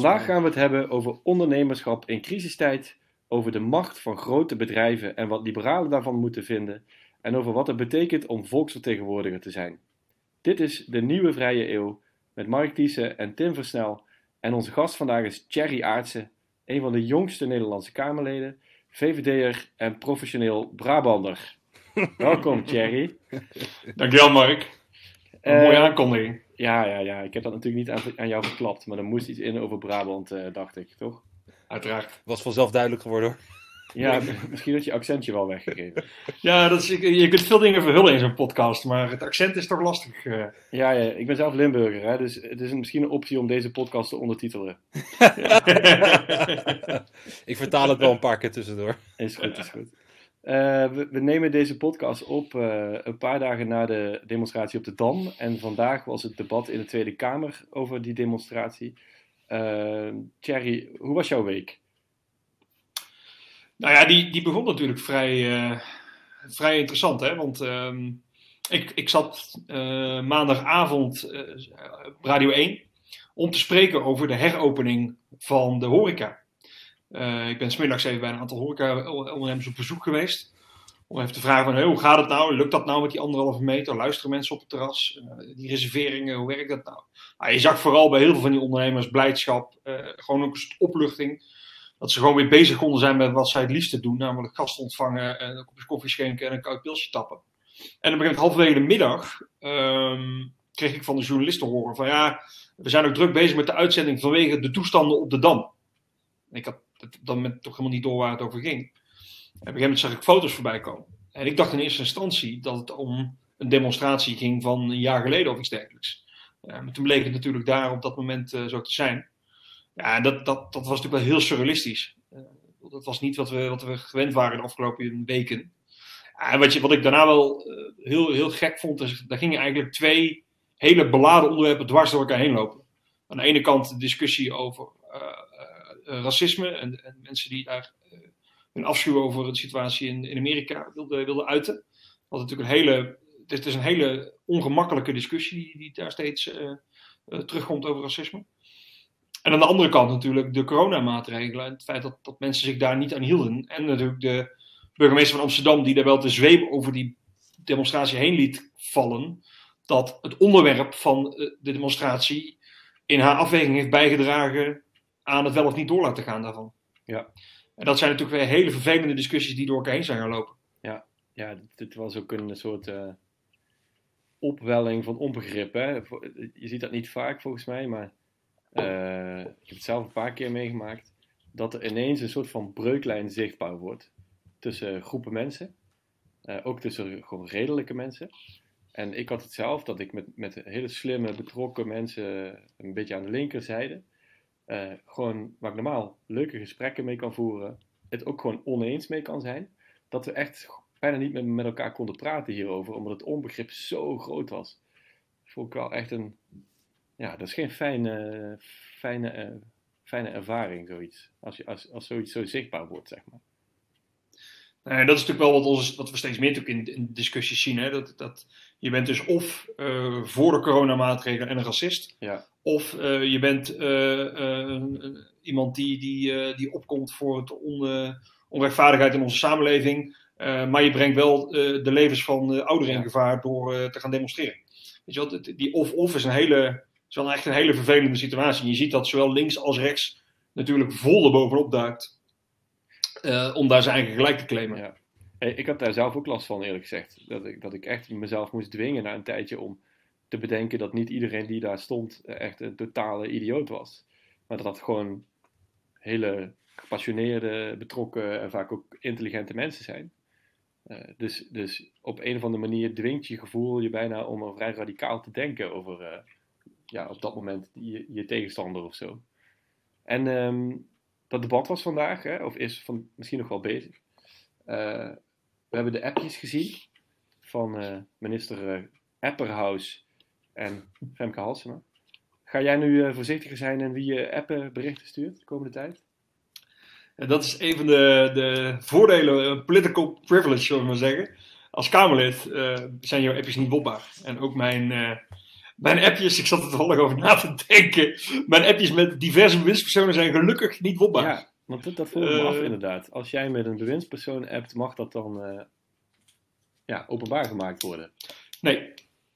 Vandaag gaan we het hebben over ondernemerschap in crisistijd, over de macht van grote bedrijven en wat liberalen daarvan moeten vinden, en over wat het betekent om volksvertegenwoordiger te zijn. Dit is de Nieuwe Vrije Eeuw met Mark Thiessen en Tim Versnel. En onze gast vandaag is Thierry Aartsen, een van de jongste Nederlandse Kamerleden, VVD'er en professioneel Brabander. Welkom Thierry. Dankjewel Mark. Een mooie Eh, aankondiging. Ja, ja, ja. Ik heb dat natuurlijk niet aan, aan jou verklapt, maar er moest iets in over Brabant, eh, dacht ik, toch? Uiteraard. Was vanzelf duidelijk geworden hoor. Ja, misschien had je accentje wel weggegeven. Ja, dat is, je kunt veel dingen verhullen in zo'n podcast, maar het accent is toch lastig. eh. Ja, ja, ik ben zelf Limburger, hè, dus het is misschien een optie om deze podcast te ondertitelen. Ik vertaal het wel een paar keer tussendoor. Is goed, is goed. Eh, we, nemen deze podcast op eh, een paar dagen na de demonstratie op de Dam. En vandaag was het debat in de Tweede Kamer over die demonstratie. Eh Thierry, hoe was jouw week? nou ja, die, die begon natuurlijk vrij, vrij interessant, hè? Want ehm, ik, ik zat maandagavond op Radio 1 om te spreken over de heropening van de horeca. Eh, ik ben smiddags even bij een aantal horeca-ondernemers op bezoek geweest. Om even te vragen van, hoe gaat het nou? Lukt dat nou met die anderhalve meter? Luisteren mensen op het terras? Eh, die reserveringen, hoe werkt dat nou? Nou, je zag vooral bij heel veel van die ondernemers blijdschap. eh, gewoon ook een opluchting. Dat ze gewoon weer bezig konden zijn met wat zij het liefste doen. Namelijk gasten ontvangen, en een kopje koffie schenken en een koud pilsje tappen. En op een gegeven halverwege de middag ehm, kreeg ik van de journalisten horen van ja, we zijn ook druk bezig met de uitzending vanwege de toestanden op de Dam. Ik had het op dat moment toch helemaal niet door waar het over ging. En op een gegeven moment zag ik foto's voorbij komen. En ik dacht in eerste instantie dat het om een demonstratie ging van een jaar geleden of iets dergelijks. Toen bleek het natuurlijk daar op dat moment eh, zo te zijn. Ja, dat, dat, dat was natuurlijk wel heel surrealistisch. Eh, dat was niet wat we, wat we gewend waren de afgelopen weken. En wat, je, wat ik daarna wel eh, heel, heel gek vond, is daar gingen eigenlijk twee hele beladen onderwerpen dwars door elkaar heen lopen. Aan de ene kant de discussie over racisme en, en mensen die daar eh, hun afschuw over de situatie in, in Amerika wilden, uiten. Wat natuurlijk een hele, dit is een hele ongemakkelijke discussie die, die daar steeds eh, eh, terugkomt over racisme. En aan de andere kant natuurlijk de coronamaatregelen en het feit dat, dat mensen zich daar niet aan hielden. En natuurlijk de burgemeester van Amsterdam die daar wel de zweep over die demonstratie heen liet vallen. Dat het onderwerp van eh, de demonstratie in haar afweging heeft bijgedragen aan het wel of niet door laten gaan daarvan. Ja. En dat zijn natuurlijk weer hele vervelende discussies die door elkaar heen zijn gaan lopen. Ja, dit, dit was ook een soort eh, opwelling van onbegrip. Hè? Je ziet dat niet vaak volgens mij, maar eh, ik heb het zelf een paar keer meegemaakt. Dat er ineens een soort van breuklijn zichtbaar wordt tussen groepen mensen. Eh, ook tussen gewoon redelijke mensen. En ik had het zelf dat ik met, met hele slimme, betrokken mensen, een beetje aan de linkerzijde, eh, gewoon waar ik normaal leuke gesprekken mee kan voeren, het ook gewoon oneens mee kan zijn. Dat we echt bijna niet meer met elkaar konden praten hierover, omdat het onbegrip zo groot was. Dat vond ik wel echt een. Ja, dat is geen fijne, fijne, eh, fijne ervaring, zoiets. Als, je, als, als zoiets zo zichtbaar wordt, zeg maar. Nou, dat is natuurlijk wel wat, ons, wat we steeds meer natuurlijk in, in discussies zien. Hè? Dat, dat je bent dus of eh, voor de coronamaatregelen en een racist. Ja. Of eh, je bent eh, eh, iemand die, die, die opkomt voor het on, onrechtvaardigheid in onze samenleving. maar je brengt wel de levens van ouderen in gevaar door te gaan demonstreren. Weet je dit- die of-of is, een hele, is wel echt een hele vervelende situatie. Je ziet dat zowel links als rechts natuurlijk vol erbovenop duikt. om daar zijn eigen gelijk te claimen. Ja. Hey, ik had daar zelf ook last van, eerlijk gezegd. Dat ik, dat ik echt mezelf moest dwingen na een tijdje om te bedenken dat niet iedereen die daar stond eh, echt een totale idioot was. Maar dat dat gewoon hele gepassioneerde, betrokken en vaak ook intelligente mensen zijn. Eh, dus, dus op een of andere manier dwingt je gevoel je bijna om vrij radicaal te denken over eh, ja, op dat moment je, je tegenstander of zo. En ehm, dat debat was vandaag, hè, of is van, misschien nog wel bezig. We hebben de appjes gezien van minister Epperhaus en Femke Halsema. Ga jij nu eh, voorzichtiger zijn in wie je appen berichten stuurt de komende tijd? En dat is een van de, de voordelen, eh, political privilege, zullen we maar zeggen. Als Kamerlid eh, zijn jouw appjes niet botbaar. En ook mijn, mijn appjes, ik zat er toevallig over na te denken. Mijn appjes met diverse bewindspersonen zijn gelukkig niet wopbaar. Ja, want dat, dat ik me af inderdaad. Als jij met een bewindspersoon appt, mag dat dan ja, openbaar gemaakt worden? Nee,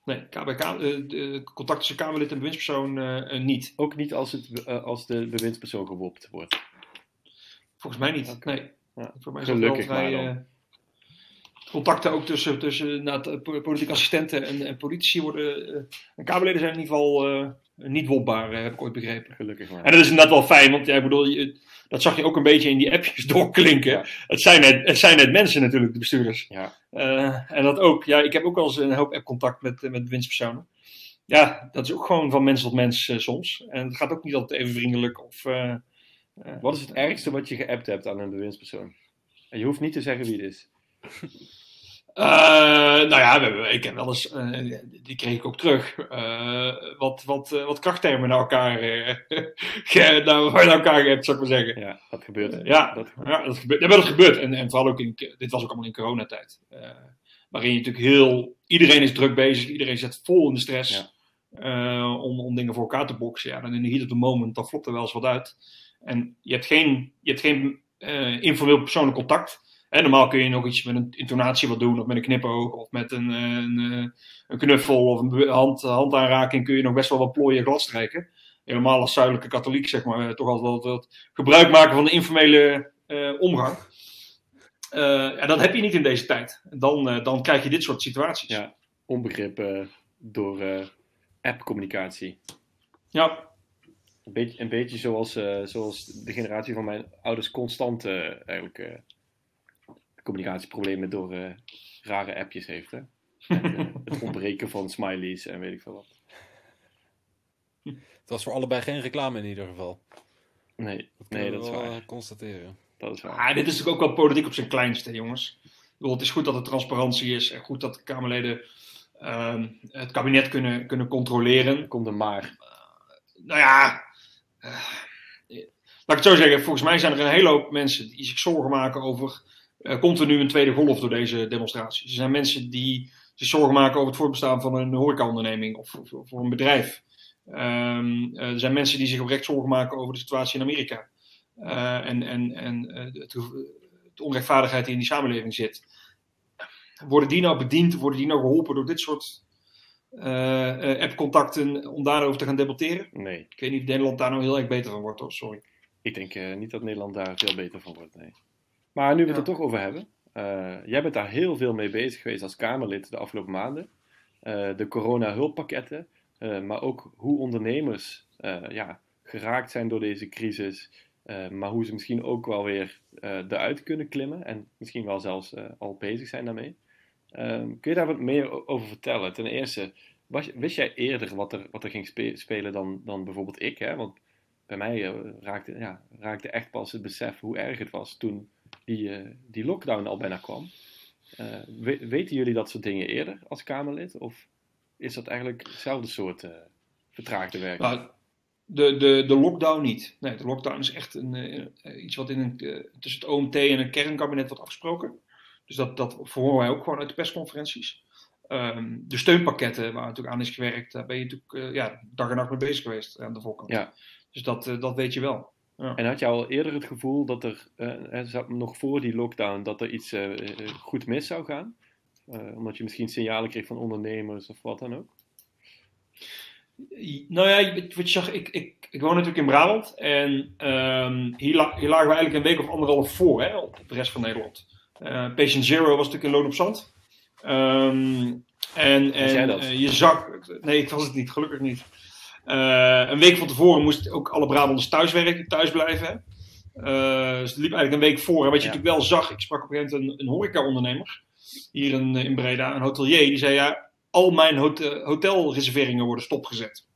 nee KBK, eh, de contact tussen Kamerlid en bewindspersoon eh, eh, niet. Ook niet als, het, eh, als de bewindspersoon gewopt wordt. Volgens mij niet. Oké. Nee. Ja. Voor mij is Gelukkig wel vrij, maar eh, contacten ook tussen, tussen nou, politieke assistenten en, en politici worden. eh, en Kamerleden zijn in ieder geval eh, niet wopbaar, eh, heb ik ooit begrepen. Gelukkig maar. En dat is inderdaad wel fijn, want ja, ik bedoel, je- dat zag je ook een beetje in die appjes doorklinken. Ja. Het, zijn net, het zijn net mensen natuurlijk, de bestuurders. Ja, Eh, en dat ook. Ja, ik heb ook wel eens een hoop appcontact met, eh, met bewindspersonen. Ja, dat is ook gewoon van mens tot mens eh, soms. En het gaat ook niet altijd even vriendelijk. Of, eh, eh, Wat is het ergste wat je geappt hebt aan een bewindspersoon? En je hoeft niet te zeggen wie het is. Eh, nou ja, we ik heb wel eens, eh, die kreeg ik ook terug, eh, wat, wat, wat krachttermen naar elkaar, naar, naar elkaar hebt, zou ik maar zeggen. Ja, dat gebeurt. Ja, dat, ja, dat gebeurt. Ja, maar dat gebeurt. En, en vooral ook in, dit was ook allemaal in coronatijd. waarin je natuurlijk heel, iedereen is druk bezig, iedereen zit vol in de stress. Ja. om, om dingen voor elkaar te boksen. Ja, dan in de heat of the moment, dan flopt er wel eens wat uit. En je hebt geen, je hebt geen informeel persoonlijk contact. En normaal kun je nog iets met een intonatie wat doen, of met een knipoog, of met een, eh, een, eh, een knuffel of een hand, handaanraking kun je nog best wel wat plooien glas strijken. Helemaal als zuidelijke katholiek, zeg maar, eh, toch altijd wat, gebruik maken van de informele omgang. Eh, ja, dat heb je niet in deze tijd. Dan, dan krijg je dit soort situaties. ja, onbegrip door app-communicatie. Ja, Een beetje, een beetje zoals, zoals de generatie van mijn ouders constant eigenlijk communicatieproblemen door eh, rare appjes heeft. Hè? Eh, het ontbreken van smileys en weet ik veel wat. Het was voor allebei geen reclame in ieder geval. Nee, Dat nee kunnen dat is we wel waar. eh, constateren. Dat is waar. Ah, dit is natuurlijk ook wel politiek op zijn kleinste, jongens. Bedoel, het is goed dat er transparantie is en goed dat de Kamerleden ehm, het kabinet kunnen, kunnen controleren. Er komt een maar. Nou ja, laat ik het zo zeggen. Volgens mij zijn er een hele hoop mensen die zich zorgen maken over. Eh, komt er nu een tweede golf door deze demonstraties? Er zijn mensen die zich zorgen maken over het voortbestaan van een horecaonderneming of voor, voor een bedrijf. Ehm, eh, er zijn mensen die zich oprecht zorgen maken over de situatie in Amerika. Eh, en en, en eh, het, de onrechtvaardigheid die in die samenleving zit. Worden die nou bediend, worden die nou geholpen door dit soort eh, appcontacten om daarover te gaan debatteren? Nee, Ik weet niet of Nederland daar nou heel erg beter van wordt, hoor. sorry. ik denk niet dat Nederland daar veel beter van wordt. Nee. Maar nu we het er toch over hebben. eh, jij bent daar heel veel mee bezig geweest als Kamerlid de afgelopen maanden. Eh, de corona-hulppakketten. eh, maar ook hoe ondernemers ja, geraakt zijn door deze crisis. maar hoe ze misschien ook wel weer eruit kunnen klimmen. En misschien wel zelfs al bezig zijn daarmee. Ehm, kun je daar wat meer over vertellen? Ten eerste, was, wist jij eerder wat er, wat er ging spe- spelen dan, dan bijvoorbeeld ik? Hè? Want bij mij raakte, ja, raakte echt pas het besef hoe erg het was toen die, eh, die lockdown al bijna kwam. Eh, we- weten jullie dat soort dingen eerder als Kamerlid? Of is dat eigenlijk hetzelfde soort eh, vertraagde werk? Nou, de, de, de lockdown niet. Nee, de lockdown is echt een, iets wat in een, tussen het OMT en een kernkabinet wordt afgesproken. Dus dat, dat verhoren wij ook gewoon uit de persconferenties. Ehm, de steunpakketten waar natuurlijk aan is gewerkt, daar ben je natuurlijk ja, dag en nacht mee bezig geweest aan de voorkant. Ja. Dus dat, dat weet je wel. En had je al eerder het gevoel dat er, eh, eh, nog voor die lockdown, dat er iets eh, goed mis zou gaan? Omdat je misschien signalen kreeg van ondernemers of wat dan ook? Nou ja, wat je zag, ik, ik, ik woon natuurlijk in Brabant. En ehm, hier, la- hier lagen we eigenlijk een week of anderhalf voor hè, op de rest van Nederland. Patient Zero was natuurlijk in Loon op Zand. Ehm, en en dat? je zag... Nee, ik was het niet, gelukkig niet. Eh, een week van tevoren moesten ook alle Brabanders thuis werken, thuis blijven. Eh, dus het liep eigenlijk een week voor. En wat je Ja. natuurlijk wel zag, ik sprak op een gegeven moment een, een horeca-ondernemer. Hier in, in Breda, een hotelier. Die zei, ja, al mijn hotel, hotelreserveringen worden stopgezet.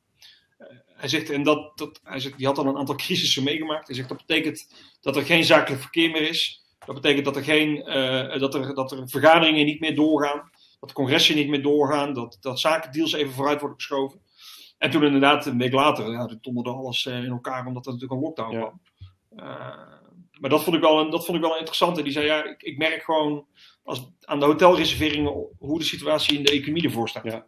Eh, hij zegt, en dat, dat, hij zegt, die had al een aantal crisissen meegemaakt. Hij zegt, dat betekent dat er geen zakelijk verkeer meer is. Dat betekent dat er, geen, eh, dat er, dat er vergaderingen niet meer doorgaan. Dat congressen niet meer doorgaan. Dat, dat zakendeals even vooruit worden geschoven. En toen inderdaad, een week later, ja, toen donderde alles eh, in elkaar omdat er natuurlijk een lockdown Ja. kwam. Eh, maar dat vond ik wel, een- dat vond ik wel interessant. En die zei, ja, ik, ik merk gewoon als, aan de hotelreserveringen hoe de situatie in de economie ervoor staat. Ja.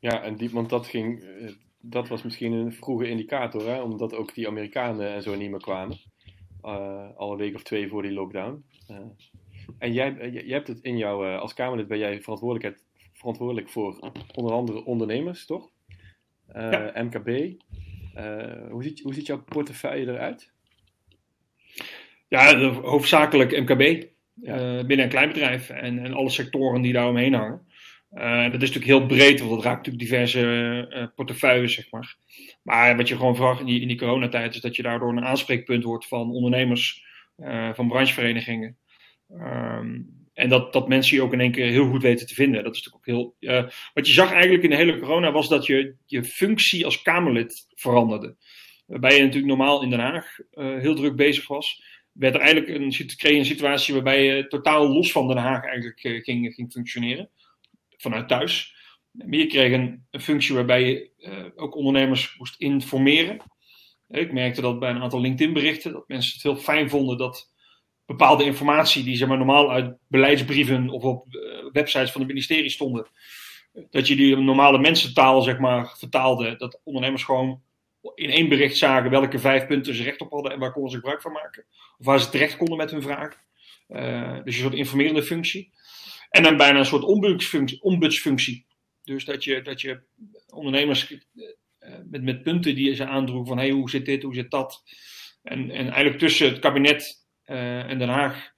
Ja, en die, want dat, ging, eh, dat was misschien een vroege indicator, hè? omdat ook die Amerikanen en zo niet meer kwamen. Uh, al een week of twee voor die lockdown. Uh, en jij, jij hebt het in jou, als Kamerlid ben jij verantwoordelijkheid, verantwoordelijk voor onder andere ondernemers, toch? Ja. MKB. hoe, ziet, hoe ziet jouw portefeuille eruit? Ja, hoofdzakelijk MKB. Ja. binnen een klein bedrijf en, en alle sectoren die daar omheen hangen. Uh, dat is natuurlijk heel breed, want dat raakt natuurlijk diverse uh, portefeuilles, zeg maar. Maar wat je gewoon verwacht in die, in die coronatijd is dat je daardoor een aanspreekpunt wordt van ondernemers, van brancheverenigingen. Um, en dat, dat mensen je ook in één keer heel goed weten te vinden. Dat is natuurlijk ook heel. wat je zag eigenlijk in de hele corona was dat je je functie als Kamerlid veranderde. Waarbij je natuurlijk normaal in Den Haag heel druk bezig was. Werd er eigenlijk een, kreeg een situatie waarbij je totaal los van Den Haag eigenlijk ging, ging functioneren vanuit thuis. Je kreeg een, een functie waarbij je ook ondernemers moest informeren. Ik merkte dat bij een aantal LinkedIn-berichten, dat mensen het heel fijn vonden dat bepaalde informatie die zeg maar, normaal uit beleidsbrieven of op uh, websites van het ministerie stonden, dat je die normale mensentaal zeg maar, vertaalde. Dat ondernemers gewoon in één bericht zagen welke vijf punten ze recht op hadden en waar konden ze gebruik van maken. Of waar ze terecht konden met hun vraag. Uh, dus een soort informerende functie. En dan bijna een soort ombudsfunctie. Dus dat je, dat je ondernemers uh, met, met punten die ze aandroegen van hey, hoe zit dit, hoe zit dat. En, en eigenlijk tussen het kabinet en Den Haag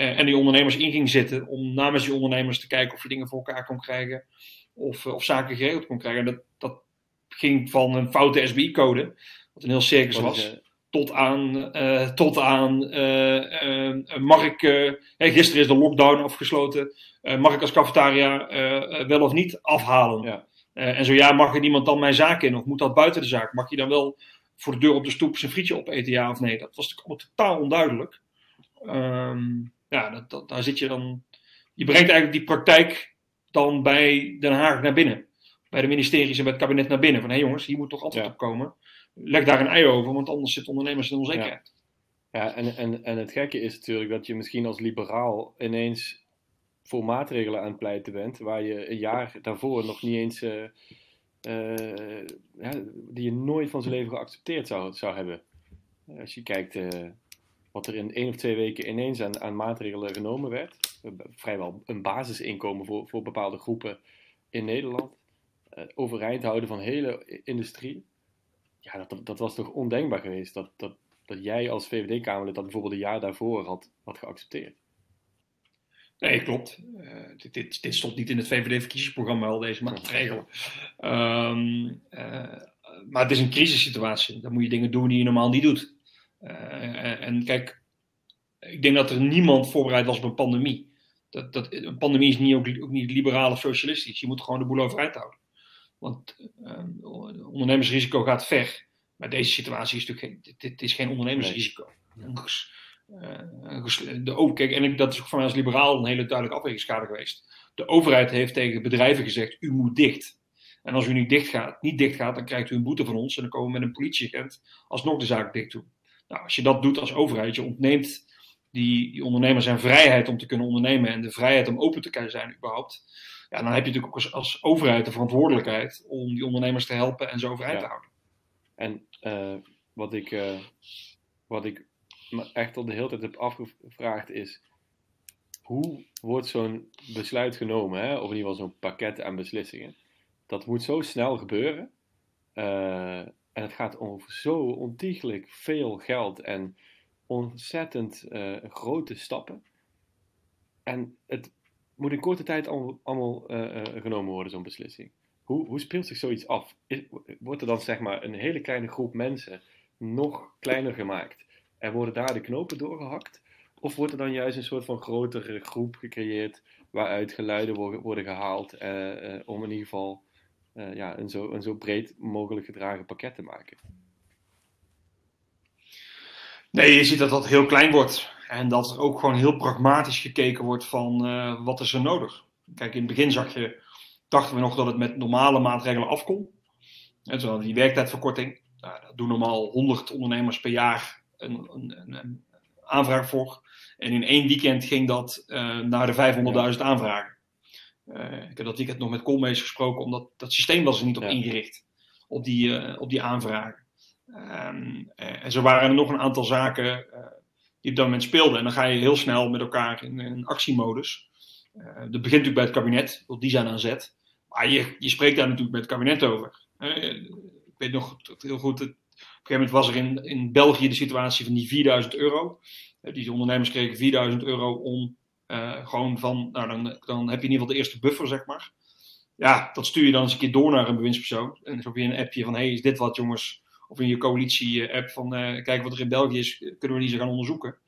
uh, en die ondernemers in ging zitten om namens die ondernemers te kijken of je dingen voor elkaar kon krijgen of, of zaken geregeld kon krijgen. dat, dat ging van een foute SBI-code, wat een heel circus was tot aan, uh, tot aan uh, mag ik, hey, gisteren is de lockdown afgesloten, mag ik als cafetaria wel of niet afhalen? Ja. en zo ja, mag er niemand dan mijn zaak in of moet dat buiten de zaak? Mag je dan wel voor de deur op de stoep zijn frietje opeten, ja of nee? Dat was natuurlijk totaal onduidelijk. Um, ja, dat, dat, daar zit je dan, je brengt eigenlijk die praktijk dan bij Den Haag naar binnen. Bij de ministeries en bij het kabinet naar binnen. Van hé hey jongens, hier moet toch altijd ja. op komen leg daar een ei over, want anders zitten ondernemers in onzekerheid. Ja, ja en, en, en het gekke is natuurlijk dat je misschien als liberaal ineens voor maatregelen aan het pleiten bent, waar je een jaar daarvoor nog niet eens, uh, uh, ja, die je nooit van zijn leven geaccepteerd zou, zou hebben. Als je kijkt uh, wat er in één of twee weken ineens aan, aan maatregelen genomen werd, vrijwel een basisinkomen voor, voor bepaalde groepen in Nederland, overeind houden van hele industrie ja, dat, dat was toch ondenkbaar geweest dat, dat, dat jij als VVD-Kamerlid dat bijvoorbeeld een jaar daarvoor had, had geaccepteerd. Nee, klopt. Uh, dit, dit, dit, stond niet in het VVD-verkiezingsprogramma al, deze maatregelen. Um, uh, maar het is een crisissituatie. Dan moet je dingen doen die je normaal niet doet. Uh, en kijk, ik denk dat er niemand voorbereid was op een pandemie. Dat, dat, een pandemie is niet, ook, ook niet liberaal of socialistisch. Je moet gewoon de boel overeind houden. Want uh, ondernemersrisico gaat ver. Maar deze situatie is natuurlijk geen, dit, is geen ondernemersrisico. Nee. Uh, de, oh, kijk, en dat is ook voor mij als liberaal een hele duidelijke afwegingskader geweest. De overheid heeft tegen bedrijven gezegd: u moet dicht. En als u niet dicht gaat, niet dicht gaat, dan krijgt u een boete van ons en dan komen we met een politieagent alsnog de zaak dicht doen. Nou, als je dat doet als overheid, je ontneemt die, die ondernemer zijn vrijheid om te kunnen ondernemen en de vrijheid om open te kunnen zijn überhaupt ja, dan heb je natuurlijk ook als, als, overheid de verantwoordelijkheid om die ondernemers te helpen en zo overeind te houden. En uh, wat, ik, uh, wat ik me echt al de hele tijd heb afgevraagd is, hoe wordt zo'n besluit genomen, hè? of in ieder geval zo'n pakket aan beslissingen? Dat moet zo snel gebeuren. Uh, en het gaat over zo ontiegelijk veel geld en ontzettend grote stappen. En het moet in korte tijd allemaal, uh, uh, genomen worden, zo'n beslissing. Hoe, hoe speelt zich zoiets af? Wordt er dan zeg maar een hele kleine groep mensen nog kleiner gemaakt en worden daar de knopen doorgehakt? Of wordt er dan juist een soort van grotere groep gecreëerd waaruit geluiden worden, gehaald om in ieder geval ja, een, zo, een zo breed mogelijk gedragen pakket te maken? Nee, je ziet dat dat heel klein wordt. En dat er ook gewoon heel pragmatisch gekeken wordt van uh, wat is er nodig. Kijk, in het begin zag je, dachten we nog dat het met normale maatregelen af kon. En zo die werktijdverkorting. Nou, dat doen normaal 100 ondernemers per jaar een, een, een, aanvraag voor. En in één weekend ging dat uh, naar de 500.000 aanvragen. Ik heb dat weekend nog met Koolmees gesproken, omdat dat systeem was er niet op Ja. ingericht, op die, eh, op die aanvragen. Ehm, eh, en zo waren er nog een aantal zaken eh, die op dat moment speelden. En dan ga je heel snel met elkaar in, in actiemodus. Eh, dat begint natuurlijk bij het kabinet, want die zijn aan zet. Maar je, je spreekt daar natuurlijk met het kabinet over. Eh, ik weet nog heel goed, het, op een gegeven moment was er in, in België de situatie van die 4000 euro. Eh, die ondernemers kregen 4000 euro om eh, gewoon van, nou dan, dan heb je in ieder geval de eerste buffer, zeg maar. Ja, dat stuur je dan eens een keer door naar een bewindspersoon. En zo heb je een appje van, hey, is dit wat jongens? Of in je coalitie-app van, eh, kijk wat er in België is, kunnen we die eens gaan onderzoeken.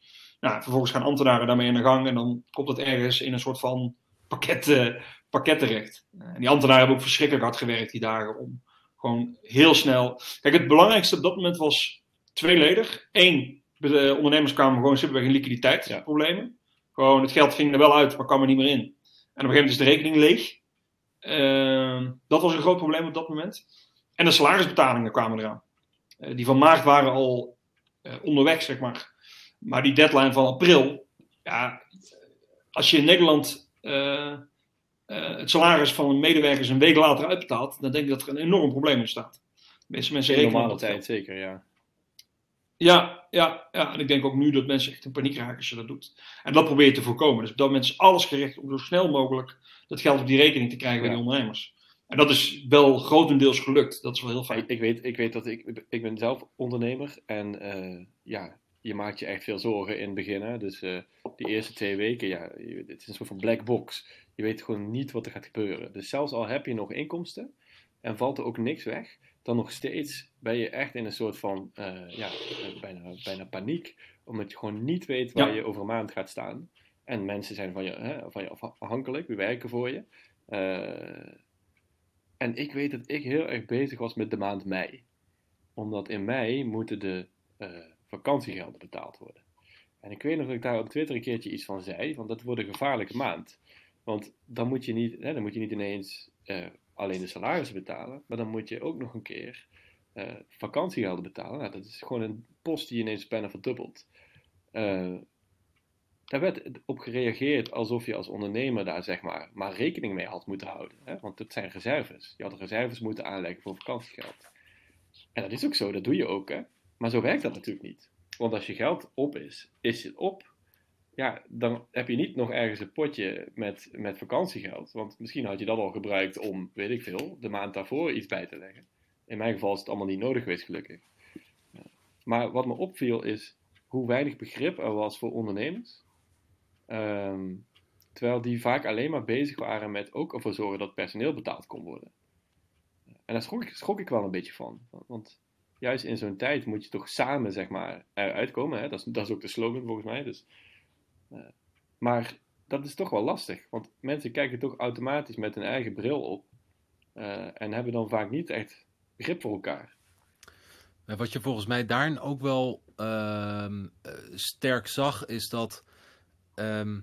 Nou, vervolgens gaan ambtenaren daarmee aan de gang en dan komt dat ergens in een soort van pakket, pakket terecht. En die ambtenaren hebben ook verschrikkelijk hard gewerkt die dagen om gewoon heel snel. Kijk, het belangrijkste op dat moment was tweeledig. Eén, de ondernemers kwamen gewoon simpelweg in liquiditeitsproblemen. Gewoon, het geld ging er wel uit, maar kwam er niet meer in. En op een gegeven moment is de rekening leeg. Ehm, dat was een groot probleem op dat moment. En de salarisbetalingen kwamen eraan. Eh, die van maart waren al eh, onderweg, zeg maar. Maar die deadline van april, ja, als je in Nederland eh, het salaris van een medewerker een week later uitbetaalt, dan denk ik dat er een enorm probleem ontstaat. De meeste mensen rekenen normale tijd zeker, ja. Ja, ja, ja, en ik denk ook nu dat mensen echt in paniek raken als je dat doet. En dat probeer je te voorkomen. Dus op dat moment is alles gericht om zo snel mogelijk dat geld op die rekening te krijgen bij Ja. die ondernemers. En dat is wel grotendeels gelukt. Dat is wel heel fijn. Ik, ik, weet, ik weet dat ik, ik ben zelf ondernemer en eh, ja, je maakt je echt veel zorgen in het begin. Hè? Dus eh, die eerste twee weken, ja, je- het is een soort van black box. Je weet gewoon niet wat er gaat gebeuren. Dus zelfs al heb je nog inkomsten en valt er ook niks weg, dan nog steeds ben je echt in een soort van, eh, ja, eh, bijna, bijna paniek. Omdat je gewoon niet weet waar Ja. je over een maand gaat staan. En mensen zijn van je, hè, van je afha- afhankelijk, die werken voor je. Eh, en ik weet dat ik heel erg bezig was met de maand mei. Omdat in mei moeten de vakantiegelden betaald worden. En ik weet nog dat ik daar op Twitter een keertje iets van zei, want dat wordt een gevaarlijke maand. Want dan moet je niet, hè, dan moet je niet ineens alleen de salarissen betalen, maar dan moet je ook nog een keer eh, vakantiegelden betalen. Nou, dat is gewoon een post die ineens bijna verdubbelt. Eh, daar werd op gereageerd alsof je als ondernemer daar zeg maar, maar rekening mee had moeten houden. Hè? Want het zijn reserves. Je had reserves moeten aanleggen voor vakantiegeld. En dat is ook zo, dat doe je ook. Hè? Maar zo werkt dat natuurlijk niet. Want als je geld op is, is het op. Dan heb je niet nog ergens een potje met, met vakantiegeld. Want misschien had je dat al gebruikt om, weet ik veel, de maand daarvoor iets bij te leggen. In mijn geval is het allemaal niet nodig geweest, gelukkig. Maar wat me opviel is hoe weinig begrip er was voor ondernemers. Ehm, terwijl die vaak alleen maar bezig waren met ook ervoor zorgen dat personeel betaald kon worden. En daar schrok ik, wel een beetje van. Want juist in zo'n tijd moet je toch samen, zeg maar, eruit komen. Hè? Dat, is, dat is ook de slogan volgens mij. Dus, maar dat is toch wel lastig. Want mensen kijken toch automatisch met hun eigen bril op. eh, en hebben dan vaak niet echt begrip voor elkaar. Wat je volgens mij daarin ook wel ehm, eh, sterk zag, is dat ehm,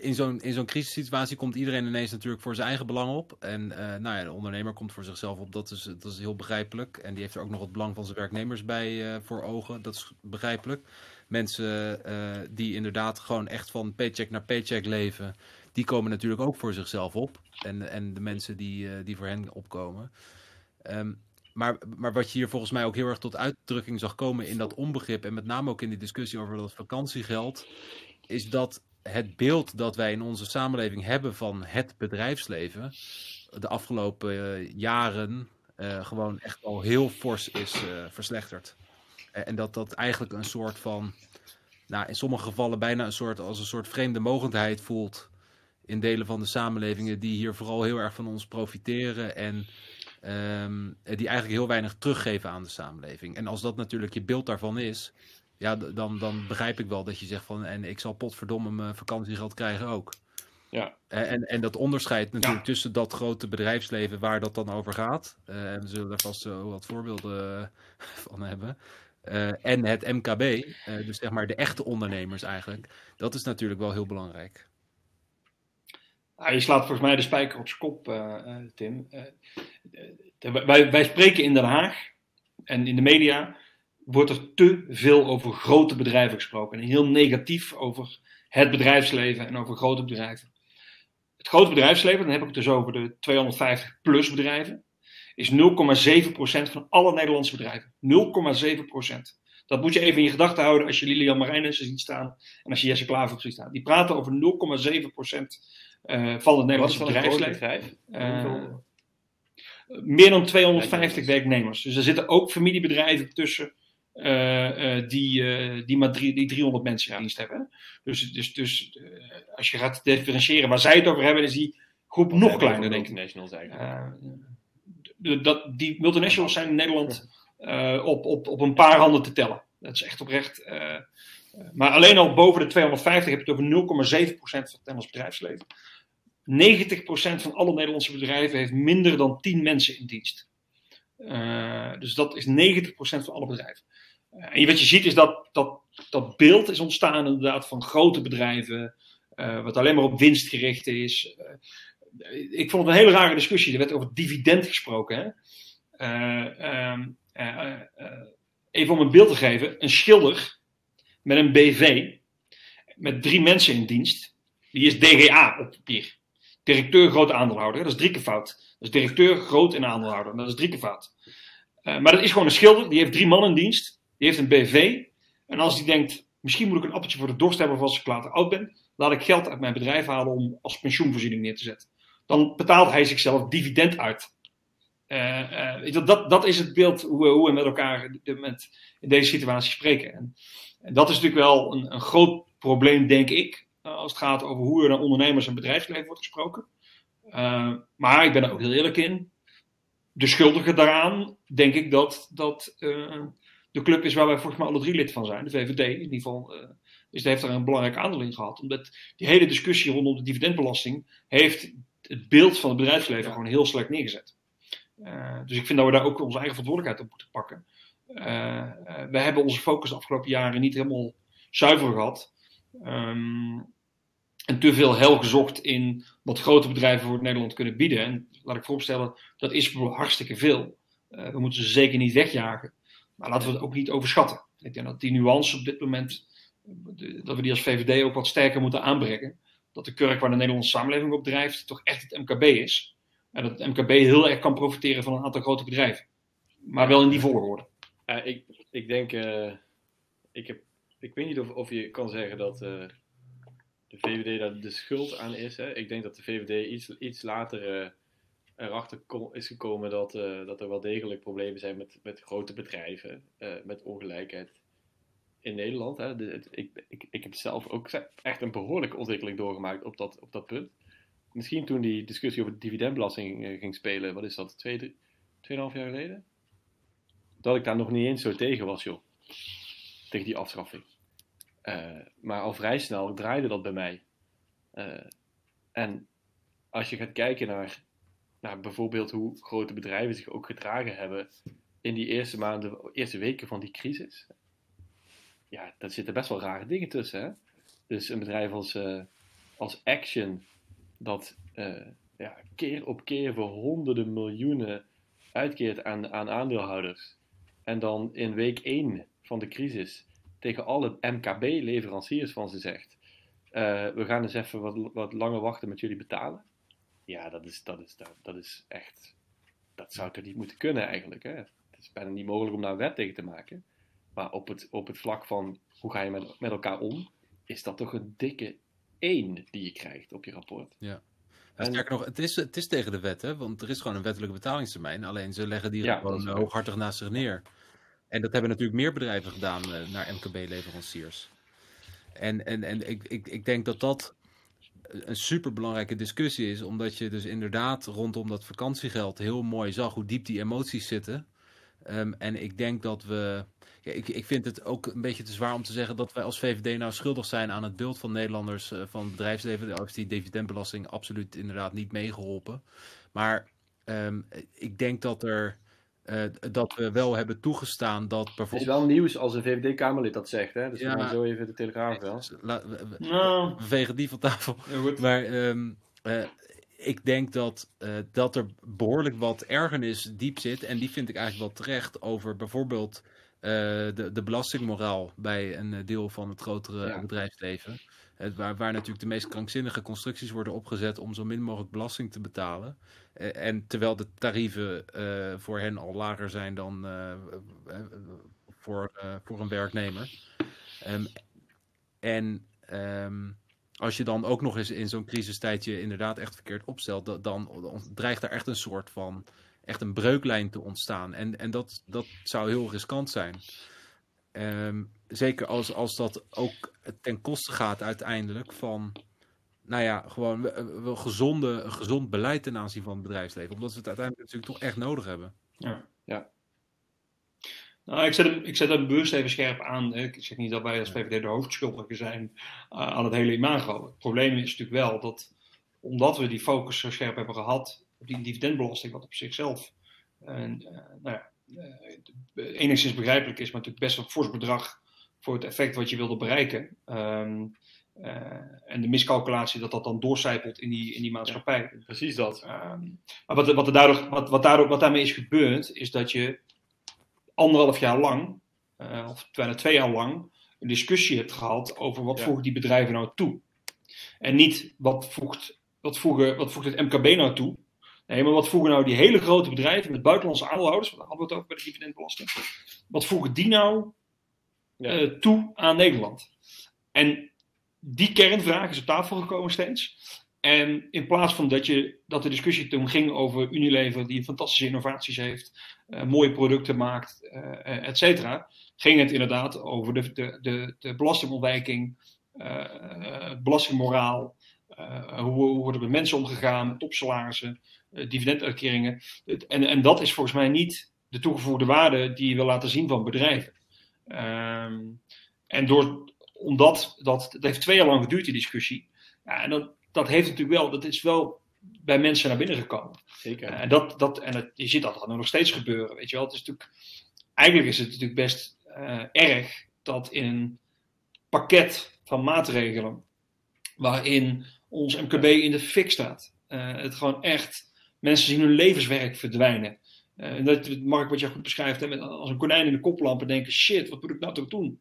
in zo'n in zo'n crisissituatie komt iedereen ineens natuurlijk voor zijn eigen belang op. En eh, nou ja, de ondernemer komt voor zichzelf op, dat is, dat is heel begrijpelijk. En die heeft er ook nog het belang van zijn werknemers bij eh, voor ogen, dat is begrijpelijk. Mensen eh, die inderdaad gewoon echt van paycheck naar paycheck leven, die komen natuurlijk ook voor zichzelf op. En, en de mensen die, eh, die voor hen opkomen. Ehm, maar, maar wat je hier volgens mij ook heel erg tot uitdrukking zag komen in dat onbegrip, en met name ook in die discussie over dat vakantiegeld, is dat het beeld dat wij in onze samenleving hebben van het bedrijfsleven de afgelopen eh, jaren gewoon echt al heel fors is verslechterd. Eh, en dat dat eigenlijk een soort van, nou in sommige gevallen bijna een soort als een soort vreemde mogendheid voelt in delen van de samenlevingen die hier vooral heel erg van ons profiteren en ehm, die eigenlijk heel weinig teruggeven aan de samenleving. En als dat natuurlijk je beeld daarvan is, ja, dan, dan begrijp ik wel dat je zegt van en ik zal potverdomme mijn vakantiegeld krijgen ook. Ja. En, en, en dat onderscheid natuurlijk tussen dat grote bedrijfsleven waar dat dan over gaat. eh, en we zullen daar vast wat voorbeelden eh, van hebben. Eh, en het MKB, eh, dus zeg maar de echte ondernemers eigenlijk. Dat is natuurlijk wel heel belangrijk. Ja, je slaat volgens mij de spijker op zijn kop, eh, Tim. Wij, wij spreken in Den Haag en in de media wordt er te veel over grote bedrijven gesproken. En heel negatief over het bedrijfsleven en over grote bedrijven. Het grote bedrijfsleven, dan heb ik het dus over de 250 plus bedrijven, is 0,7% van alle Nederlandse bedrijven. 0,7%. Dat moet je even in je gedachten houden als je Lilian Marijnissen ziet staan en als je Jesse Klaver ziet staan. Die praten over 0,7% uh, van het Nederlandse bedrijfsleven. bedrijf? Uh, meer dan 250 werknemers. Dus er zitten ook familiebedrijven tussen uh, uh, die, uh, die maar drie, die 300 mensen in dienst hebben. Dus, dus, dus als je gaat differentiëren waar zij het over hebben, is die groep nog kleiner, denk ik. Multinationals dat, die multinationals zijn in Nederland op, op, op een paar handen te tellen. Dat is echt oprecht. maar alleen al boven de 250 heb je het over 0,7% van het Nederlands bedrijfsleven. 90% van alle Nederlandse bedrijven heeft minder dan 10 mensen in dienst. Uh, dus dat is 90% van alle bedrijven. En wat je ziet is dat, dat dat beeld is ontstaan inderdaad van grote bedrijven, wat alleen maar op winst gericht is. Ik vond het een hele rare discussie. Er werd over dividend gesproken. Hè? Ehm, even om een beeld te geven: een schilder met een BV, met drie mensen in dienst, die is DGA op papier. Directeur groot aandeelhouder, dat is drie keer fout. Dat is directeur groot en aandeelhouder, dat is drie keer fout. Maar dat is gewoon een schilder, die heeft drie man in dienst, die heeft een BV. En als die denkt, misschien moet ik een appeltje voor de dorst hebben als ik later oud ben, laat ik geld uit mijn bedrijf halen om als pensioenvoorziening neer te zetten. Dan betaalt hij zichzelf dividend uit. Uh, uh, dat, dat is het beeld hoe, hoe we met elkaar met, in deze situatie spreken. En, dat is natuurlijk wel een, een groot probleem, denk ik, uh, als het gaat over hoe er naar ondernemers en bedrijfsleven wordt gesproken. Maar ik ben er ook heel eerlijk in. De schuldige daaraan, denk ik dat, dat de club is waar wij volgens mij alle drie lid van zijn, de VVD in ieder geval. dus heeft daar een belangrijk aandeel in gehad. Omdat die hele discussie rondom de dividendbelasting heeft het beeld van het bedrijfsleven gewoon heel slecht neergezet. dus ik vind dat we daar ook onze eigen verantwoordelijkheid op moeten pakken. we hebben onze focus de afgelopen jaren niet helemaal zuiver gehad. Um, en te veel hel gezocht in wat grote bedrijven voor Nederland kunnen bieden. En laat ik voorstellen, dat is hartstikke veel. Uh, we moeten ze zeker niet wegjagen. Maar laten we het ook niet overschatten. Ik denk dat die nuance op dit moment, dat we die als VVD ook wat sterker moeten aanbrengen. Dat de kurk waar de Nederlandse samenleving op drijft, toch echt het MKB is. En dat het MKB heel erg kan profiteren van een aantal grote bedrijven. Maar wel in die volgorde. Ik, ik denk, uh, ik heb ik weet niet of, of je kan zeggen dat uh, de VVD daar de schuld aan is. Hè? Ik denk dat de VVD iets, iets later uh, erachter is gekomen dat, dat er wel degelijk problemen zijn met, met grote bedrijven, met ongelijkheid in Nederland. Hè? Ik, ik, ik heb zelf ook echt een behoorlijke ontwikkeling doorgemaakt op dat, op dat punt. Misschien toen die discussie over de dividendbelasting ging spelen, wat is dat, twee, drie, tweeënhalf jaar geleden? Dat ik daar nog niet eens zo tegen was, joh. Tegen die afschaffing. Uh, maar al vrij snel draaide dat bij mij. Uh, en als je gaat kijken naar, naar bijvoorbeeld hoe grote bedrijven zich ook gedragen hebben in die eerste maanden, eerste weken van die crisis. Ja, daar zitten best wel rare dingen tussen. Hè? Dus een bedrijf als, uh, als Action, dat ja, keer op keer voor honderden miljoenen uitkeert aan, aan aandeelhouders. En dan in week 1 van de crisis tegen alle MKB-leveranciers van ze zegt: uh, We gaan eens even wat, wat langer wachten met jullie betalen. Ja, dat is, dat is, dat, dat is echt. Dat zou toch niet moeten kunnen eigenlijk. Hè? Het is bijna niet mogelijk om daar wet tegen te maken. Maar op het, op het vlak van hoe ga je met, met elkaar om, is dat toch een dikke 1 die je krijgt op je rapport. Ja. En, sterker nog, het is, het is tegen de wet, hè? want er is gewoon een wettelijke betalingstermijn. Alleen ze leggen die ja, gewoon hooghartig naast zich neer. En dat hebben natuurlijk meer bedrijven gedaan uh, naar MKB-leveranciers. En, en, en ik, ik, ik denk dat dat een superbelangrijke discussie is, omdat je dus inderdaad rondom dat vakantiegeld heel mooi zag hoe diep die emoties zitten. Um, en ik denk dat we. Ja, ik, ik vind het ook een beetje te zwaar om te zeggen dat wij als VVD nou schuldig zijn aan het beeld van Nederlanders, uh, van bedrijfsleven. Daar heeft die dividendbelasting absoluut inderdaad niet meegeholpen. Maar um, ik denk dat er uh, dat we wel hebben toegestaan dat bijvoorbeeld... Het is wel nieuws als een VVD-Kamerlid dat zegt, hè? Dus ja, we zo even de Telegraaf wel. We, we, no. we, vegen die van tafel. Ja, maar um, uh, ik denk dat, uh, dat er behoorlijk wat ergernis diep zit. En die vind ik eigenlijk wel terecht over bijvoorbeeld de, de belastingmoraal bij een deel van het grotere Ja. bedrijfsleven. Waar, waar natuurlijk de meest krankzinnige constructies worden opgezet om zo min mogelijk belasting te betalen. Eh, en terwijl de tarieven eh, voor hen al lager zijn dan eh, eh, eh, voor, eh, voor een werknemer. Ehm, en ehm, als je dan ook nog eens in zo'n crisistijd je inderdaad echt verkeerd opstelt, da- dan, dan dreigt er echt een soort van echt een breuklijn te ontstaan. En, en dat, dat zou heel riskant zijn. Ehm, zeker als, als dat ook ten koste gaat uiteindelijk van, nou ja, gewoon we- we- gezonde, een gezond beleid ten aanzien van het bedrijfsleven. Omdat we het uiteindelijk natuurlijk toch echt nodig hebben. Ja. Ja. Nou, ik zet, hem, ik zet hem bewust even scherp aan. hè. Ik zeg niet dat wij als VVD de hoofdschuldigen zijn uh, aan het hele imago. Het probleem is natuurlijk wel dat, omdat we die focus zo scherp hebben gehad op die dividendbelasting, wat op zichzelf en, uh, nou ja, uh, enigszins begrijpelijk is, maar natuurlijk best een fors bedrag voor het effect wat je wilde bereiken. Um, en de miscalculatie dat dat dan doorcijpelt in die, in die maatschappij. Ja, precies dat. Um, maar wat, wat, er daardoor, wat, wat, daardoor, wat daarmee is gebeurd, is dat je anderhalf jaar lang, uh, of bijna twee jaar lang, een discussie hebt gehad over wat ja. voegen die bedrijven nou toe. En niet wat voegt, wat voegen, wat voegt het MKB nou toe. Nee, maar wat voegen nou die hele grote bedrijven met buitenlandse aandeelhouders, want daar hadden we het ook bij de dividendbelasting. Wat voegen die nou ja. uh, toe aan Nederland? En die kernvraag is op tafel gekomen steeds. En in plaats van dat, je, dat de discussie toen ging over Unilever, die fantastische innovaties heeft, uh, mooie producten maakt, uh, et cetera, ging het inderdaad over de, de, de, de belastingontwijking, uh, belastingmoraal, hoe, hoe worden met mensen omgegaan, topsalarissen, dividenduitkeringen. En, en dat is volgens mij niet de toegevoegde waarde die je wil laten zien van bedrijven. Um, en door, omdat dat, dat heeft twee jaar lang geduurd, die discussie. Ja, en dat, dat heeft natuurlijk wel, dat is wel bij mensen naar binnen gekomen. Zeker. Uh, en dat, dat, en het, je ziet dat nog steeds gebeuren, weet je wel. Het is natuurlijk, eigenlijk is het natuurlijk best erg dat in een pakket van maatregelen, waarin ons MKB in de fik staat, uh, het gewoon echt, mensen zien hun levenswerk verdwijnen. Uh, en dat, Mark, wat je goed beschrijft, hè, met, als een konijn in de koplampen denken, shit, wat moet ik nou toch doen?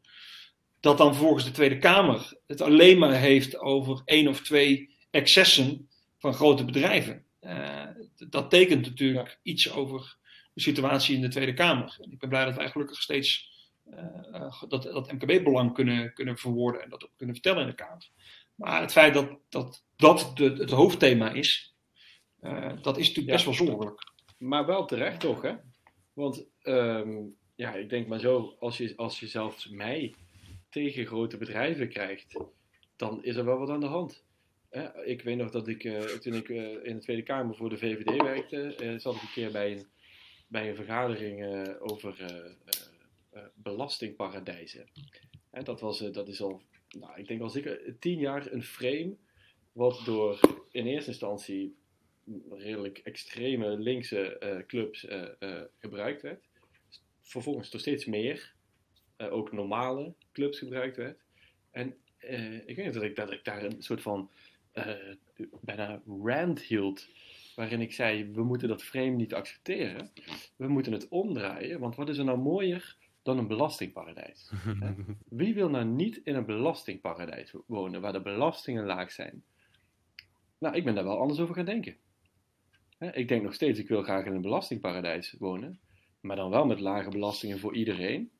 Dat dan volgens de Tweede Kamer het alleen maar heeft over één of twee excessen van grote bedrijven. Uh, dat tekent natuurlijk ja. iets over de situatie in de Tweede Kamer. En ik ben blij dat wij gelukkig steeds uh, dat, dat MKB-belang kunnen, kunnen verwoorden en dat ook kunnen vertellen in de Kamer. Maar het feit dat dat, dat de, het hoofdthema is, uh, dat is natuurlijk best wel zorgelijk. Maar wel terecht toch, hè? Want um, ja, ik denk maar zo, als je, als je zelfs mij tegen grote bedrijven krijgt, dan is er wel wat aan de hand. Eh, ik weet nog dat ik, uh, toen ik uh, in de Tweede Kamer voor de VVD werkte, zat ik een keer bij een, bij een vergadering over belastingparadijzen. En dat, was, dat is al, nou, ik denk al zeker tien jaar een frame wat door in eerste instantie redelijk extreme linkse clubs gebruikt werd. Vervolgens door steeds meer, ook normale clubs gebruikt werd. En ik weet dat ik, dat ik daar een soort van bijna rant hield. Waarin ik zei: we moeten dat frame niet accepteren. We moeten het omdraaien. Want wat is er nou mooier dan een belastingparadijs? Wie wil nou niet in een belastingparadijs wonen waar de belastingen laag zijn? Nou, ik ben daar wel anders over gaan denken. Ik denk nog steeds: ik wil graag in een belastingparadijs wonen. Maar dan wel met lage belastingen voor iedereen.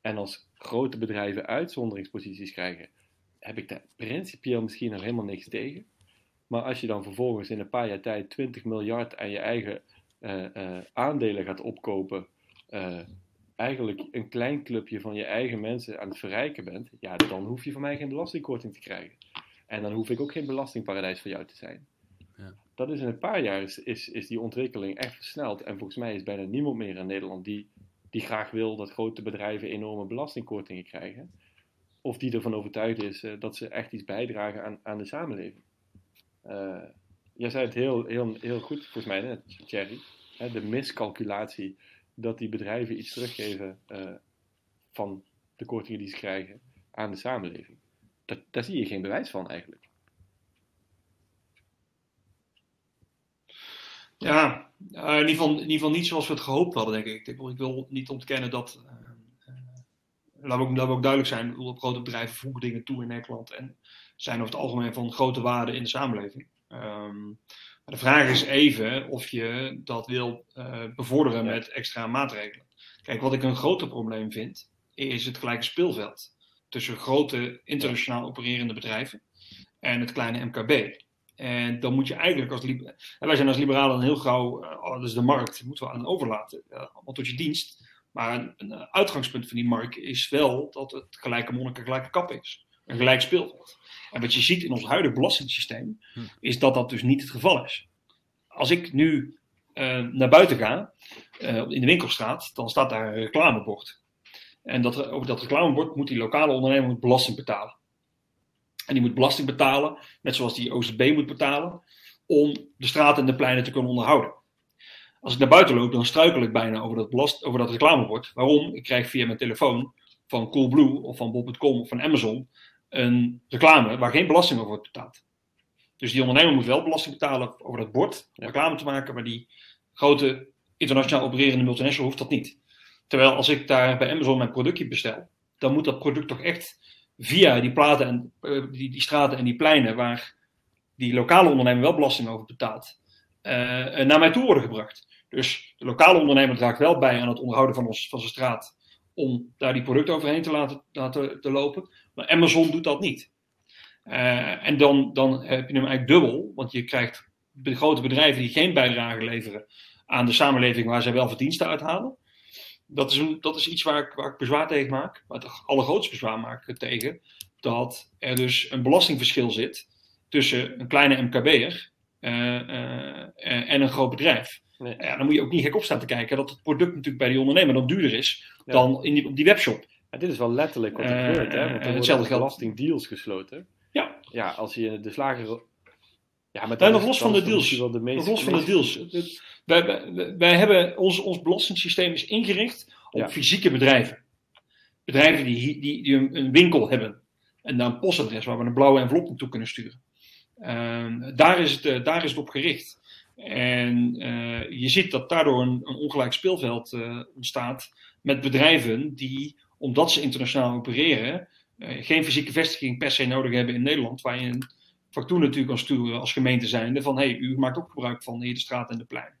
En als grote bedrijven uitzonderingsposities krijgen, heb ik daar principieel misschien nog helemaal niks tegen. Maar als je dan vervolgens in een paar jaar tijd 20 miljard aan je eigen uh, uh, aandelen gaat opkopen, uh, eigenlijk een klein clubje van je eigen mensen aan het verrijken bent, ja, dan hoef je van mij geen belastingkorting te krijgen. En dan hoef ik ook geen belastingparadijs voor jou te zijn. Ja. Dat is in een paar jaar is, is, is die ontwikkeling echt versneld. En volgens mij is bijna niemand meer in Nederland die, die graag wil dat grote bedrijven enorme belastingkortingen krijgen of die ervan overtuigd is uh, dat ze echt iets bijdragen aan, aan de samenleving. Uh, jij zei het heel, heel, heel goed, volgens mij, net, Thierry. Hè, de miscalculatie dat die bedrijven iets teruggeven uh, van de kortingen die ze krijgen aan de samenleving. Daar zie je geen bewijs van eigenlijk. Ja, in ieder, geval, in, ieder geval, niet zoals we het gehoopt hadden, denk ik. Ik wil niet ontkennen dat laten we ook, ook duidelijk zijn, grote bedrijven voegen dingen toe in Nederland en zijn over het algemeen van grote waarde in de samenleving. Maar de vraag is even of je dat wil eh, bevorderen met extra maatregelen. Kijk, wat ik een groter probleem vind, is het gelijke speelveld tussen grote internationaal opererende bedrijven en het kleine MKB. En dan moet je eigenlijk als en wij zijn als liberalen heel gauw, oh, dat is de markt, moeten we aan overlaten, allemaal tot je dienst. Maar een, een uitgangspunt van die markt is wel dat het gelijke monniken gelijke kap is. Een gelijk speelveld. En wat je ziet in ons huidige belastingssysteem, Hm. is dat dat dus niet het geval is. Als ik nu eh, naar buiten ga, eh, in de winkelstraat, dan staat daar een reclamebord. En dat, over dat reclamebord moet die lokale ondernemer belasting betalen. En die moet belasting betalen, net zoals die OZB moet betalen, om de straten en de pleinen te kunnen onderhouden. Als ik naar buiten loop, dan struikel ik bijna over dat, belast, over dat reclamebord. Waarom? Ik krijg via mijn telefoon van Coolblue of van Bob.com of van Amazon een reclame waar geen belasting over wordt betaald. Dus die ondernemer moet wel belasting betalen over dat bord, om reclame te maken, maar die grote internationaal opererende multinational hoeft dat niet. Terwijl als ik daar bij Amazon mijn productje bestel, dan moet dat product toch echt via die platen en eh, die, die straten en die pleinen waar die lokale ondernemer wel belasting over betaalt, eh, eh, naar mij toe worden gebracht. Dus de lokale ondernemer draagt wel bij aan het onderhouden van, ons, van zijn straat om daar die producten overheen te laten, laten te lopen. Maar Amazon doet dat niet. Eh, en dan, dan heb je hem eigenlijk dubbel, want je krijgt grote bedrijven die geen bijdrage leveren aan de samenleving waar zij wel verdiensten uithalen. Dat is, een, dat is iets waar ik, waar ik bezwaar tegen maak. Maar het allergrootste bezwaar maak ik tegen dat er dus een belastingverschil zit tussen een kleine MKB'er eh, eh, en een groot bedrijf. Nee. Ja, dan moet je ook niet gek op staan te kijken dat het product natuurlijk bij die ondernemer dan duurder is Ja. dan in die, op die webshop. Dit is wel letterlijk wat er Eh, gebeurt, hè? eh, Want er worden hetzelfde geldt- belastingdeals gesloten. Ja. Ja, als je de slager... Ja, maar nog los van de deals. de meest... Los van de deals. Wij, wij, wij hebben ons, ons belastingssysteem is ingericht op Ja. fysieke bedrijven. Bedrijven die, die, die een, een winkel hebben. En daar een postadres waar we een blauwe envelop naartoe kunnen sturen. Ehm, daar, is het, eh, daar is het op gericht. En eh, je ziet dat daardoor een, een ongelijk speelveld eh, ontstaat met bedrijven die, omdat ze internationaal opereren, eh, geen fysieke vestiging per se nodig hebben in Nederland, waar je een factuur natuurlijk kan sturen als gemeente zijnde van hey, u maakt ook gebruik van hier de straat en de plein.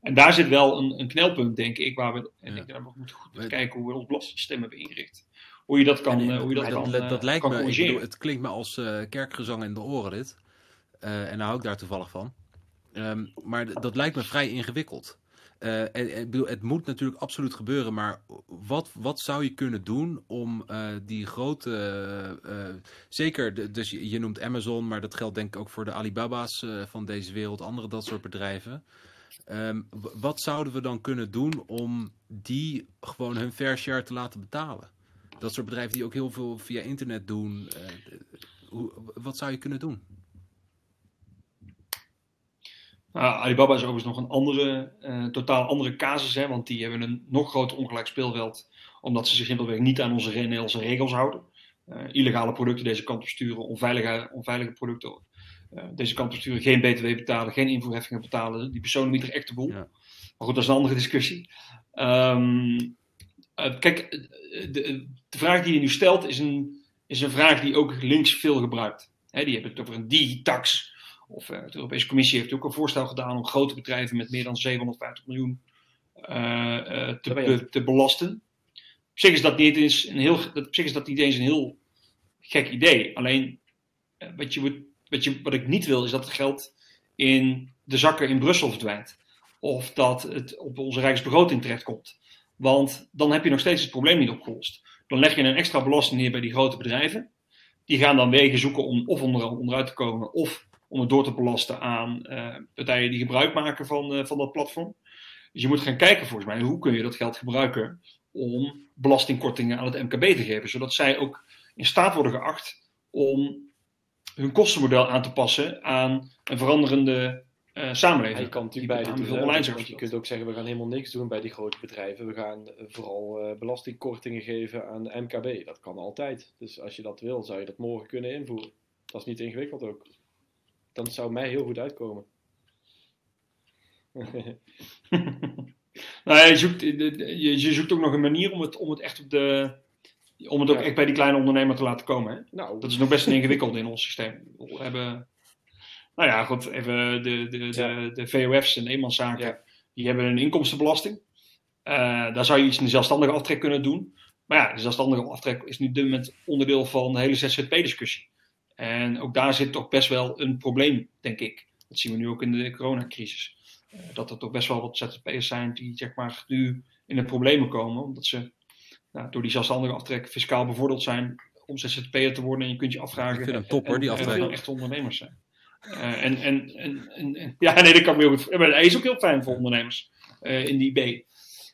En daar zit wel een, een knelpunt, denk ik, waar we, en Ja. ik denk dat we moeten goed kijken hoe we ons belastingssysteem hebben ingericht. Hoe je dat kan, eh, hoe je dat kan, dat, eh, dat lijkt kan me, ik corrigeren. bedoel, het klinkt me als eh, kerkgezang in de oren dit. En daar hou ik daar toevallig van. Ehm, maar dat lijkt me vrij ingewikkeld. Eh, en, bedoel, het moet natuurlijk absoluut gebeuren, maar wat, wat zou je kunnen doen om eh, die grote, eh, zeker, dus je, noemt Amazon, maar dat geldt denk ik ook voor de Alibaba's van deze wereld, andere dat soort bedrijven. Ehm, wat zouden we dan kunnen doen om die gewoon hun fair share te laten betalen? Dat soort bedrijven die ook heel veel via internet doen. hoe, wat zou je kunnen doen? Nou, Alibaba is overigens nog een andere, eh, totaal andere casus, hè, want die hebben een nog groter ongelijk speelveld, omdat ze zich simpelweg niet aan onze Nederlandse regels houden. Eh, illegale producten deze kant op sturen, onveilige, onveilige producten eh, deze kant op sturen, geen btw betalen, geen invoerheffingen betalen. Die personen niet echt de boel. Ja. Maar goed, dat is een andere discussie. Ehm, eh, kijk, de, de vraag die je nu stelt is een, is een vraag die ook links veel gebruikt. Hè, die hebben het over een digitax. Of eh, de Europese Commissie heeft ook een voorstel gedaan om grote bedrijven met meer dan 750 miljoen eh, eh, te, te belasten. Op zich is dat niet eens een heel, op zich is dat niet eens een heel gek idee. Alleen wat, je, wat, je, wat ik niet wil is dat het geld in de zakken in Brussel verdwijnt. Of dat het op onze rijksbegroting terechtkomt. Want dan heb je nog steeds het probleem niet opgelost. Dan leg je een extra belasting neer bij die grote bedrijven. Die gaan dan wegen zoeken om of onder, onderuit te komen, of om het door te belasten aan eh, partijen die gebruik maken van, eh, van dat platform. Dus je moet gaan kijken volgens mij, hoe kun je dat geld gebruiken om belastingkortingen aan het MKB te geven. Zodat zij ook in staat worden geacht om hun kostenmodel aan te passen aan een veranderende eh, samenleving. Kan natuurlijk beide doen. online want, je kunt ook zeggen, we gaan helemaal niks doen bij die grote bedrijven. We gaan vooral belastingkortingen geven aan de MKB. Dat kan altijd. Dus als je dat wil, zou je dat morgen kunnen invoeren. Dat is niet ingewikkeld ook. Dan zou mij heel goed uitkomen. nou, je, zoekt, je, je zoekt ook nog een manier om het, om het echt op de, Om het ook Ja. echt bij die kleine ondernemer te laten komen. Hè? Nou, Dat is nog best ingewikkeld in ons systeem. We hebben, nou ja, goed, even de, de, de, de VOF's en eenmanszaken, Ja. die hebben een inkomstenbelasting. Eh, daar zou je iets in de zelfstandige aftrek kunnen doen. Maar ja, de zelfstandige aftrek is nu dit moment onderdeel van de hele ZZP-discussie. En ook daar zit toch best wel een probleem, denk ik. Dat zien we nu ook in de coronacrisis. Eh, dat er toch best wel wat ZZP'ers zijn die zeg maar, nu in de problemen komen. Omdat ze nou, door die zelfstandige aftrek fiscaal bevoordeeld zijn om ZZP'er te worden. En je kunt je afvragen Ik vind hem topper, en- die aftrek. echt ondernemers zijn. Eh, en, en, en, ja, nee, dat kan me heel goed Maar hij is ook heel fijn voor ondernemers eh, in die B, in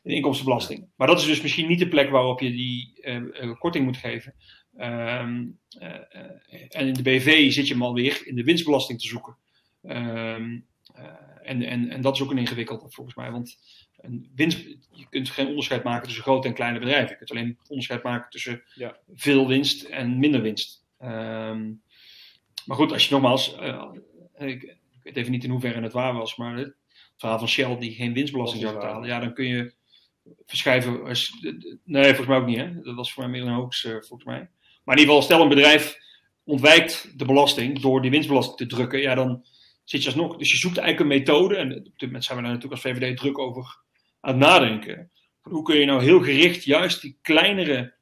de inkomstenbelasting. Maar dat is dus misschien niet de plek waarop je die eh, eh, korting moet geven. Ehm, eh, eh, en in de BV zit je hem alweer in de winstbelasting te zoeken. Ehm, eh, en, en, en dat is ook een ingewikkelde volgens mij. Want een winst, je kunt geen onderscheid maken tussen grote en kleine bedrijven. Je kunt alleen onderscheid maken tussen Ja. veel winst en minder winst. Ehm, maar goed, als je nogmaals, ik, ik weet even niet in hoeverre het waar was, maar het verhaal van Shell die geen winstbelasting zou betalen, ja, dan kun je verschrijven. Als, nee, volgens mij ook niet, hè? Dat was voor mij meer een hoax, volgens mij. Maar in ieder geval, stel een bedrijf ontwijkt de belasting door die winstbelasting te drukken, ja, dan zit je alsnog. Dus je zoekt eigenlijk een methode, en op dit moment zijn we daar natuurlijk als VVD druk over aan het nadenken. Hoe kun je nou heel gericht juist die kleinere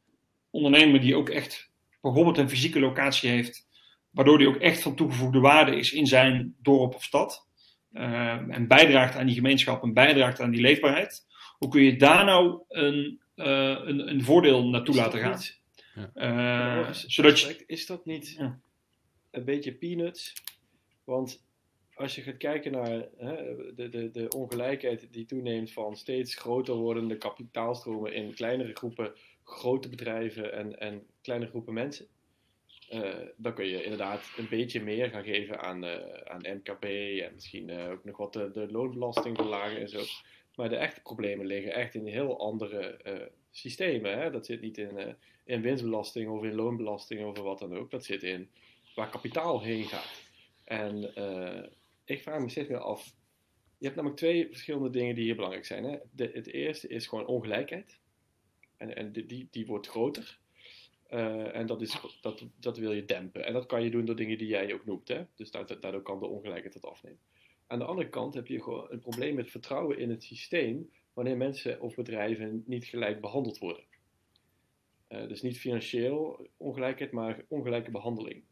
ondernemer die ook echt bijvoorbeeld een fysieke locatie heeft, waardoor die ook echt van toegevoegde waarde is in zijn dorp of stad. eh, en bijdraagt aan die gemeenschap en bijdraagt aan die leefbaarheid. Hoe kun je daar nou een, eh, een, een voordeel naartoe laten gaan? niet- Eh, Is- zodat je, Is dat niet Ja. een beetje peanuts? Want als je gaat kijken naar hè, de, de, de ongelijkheid die toeneemt van steeds groter wordende kapitaalstromen in kleinere groepen grote bedrijven en, en kleine groepen mensen, eh, dan kun je inderdaad een beetje meer gaan geven aan, eh, aan MKB en misschien ook nog wat de, de loonbelasting verlagen en zo. Maar de echte problemen liggen echt in heel andere eh, systemen. Hè? Dat zit niet in, eh, in winstbelasting of in loonbelasting of wat dan ook. Dat zit in waar kapitaal heen gaat. En eh, ik vraag me steeds meer af. Je hebt namelijk twee verschillende dingen die hier belangrijk zijn. Hè? De, het eerste is gewoon ongelijkheid. En, en die, die, wordt groter. Eh, en dat, is, dat, dat wil je dempen. En dat kan je doen door dingen die jij ook noemt. Hè? Dus daardoor, kan de ongelijkheid het afnemen. Aan de andere kant heb je gewoon een probleem met vertrouwen in het systeem. Wanneer mensen of bedrijven niet gelijk behandeld worden. Eh, dus niet financieel ongelijkheid, maar ongelijke behandeling.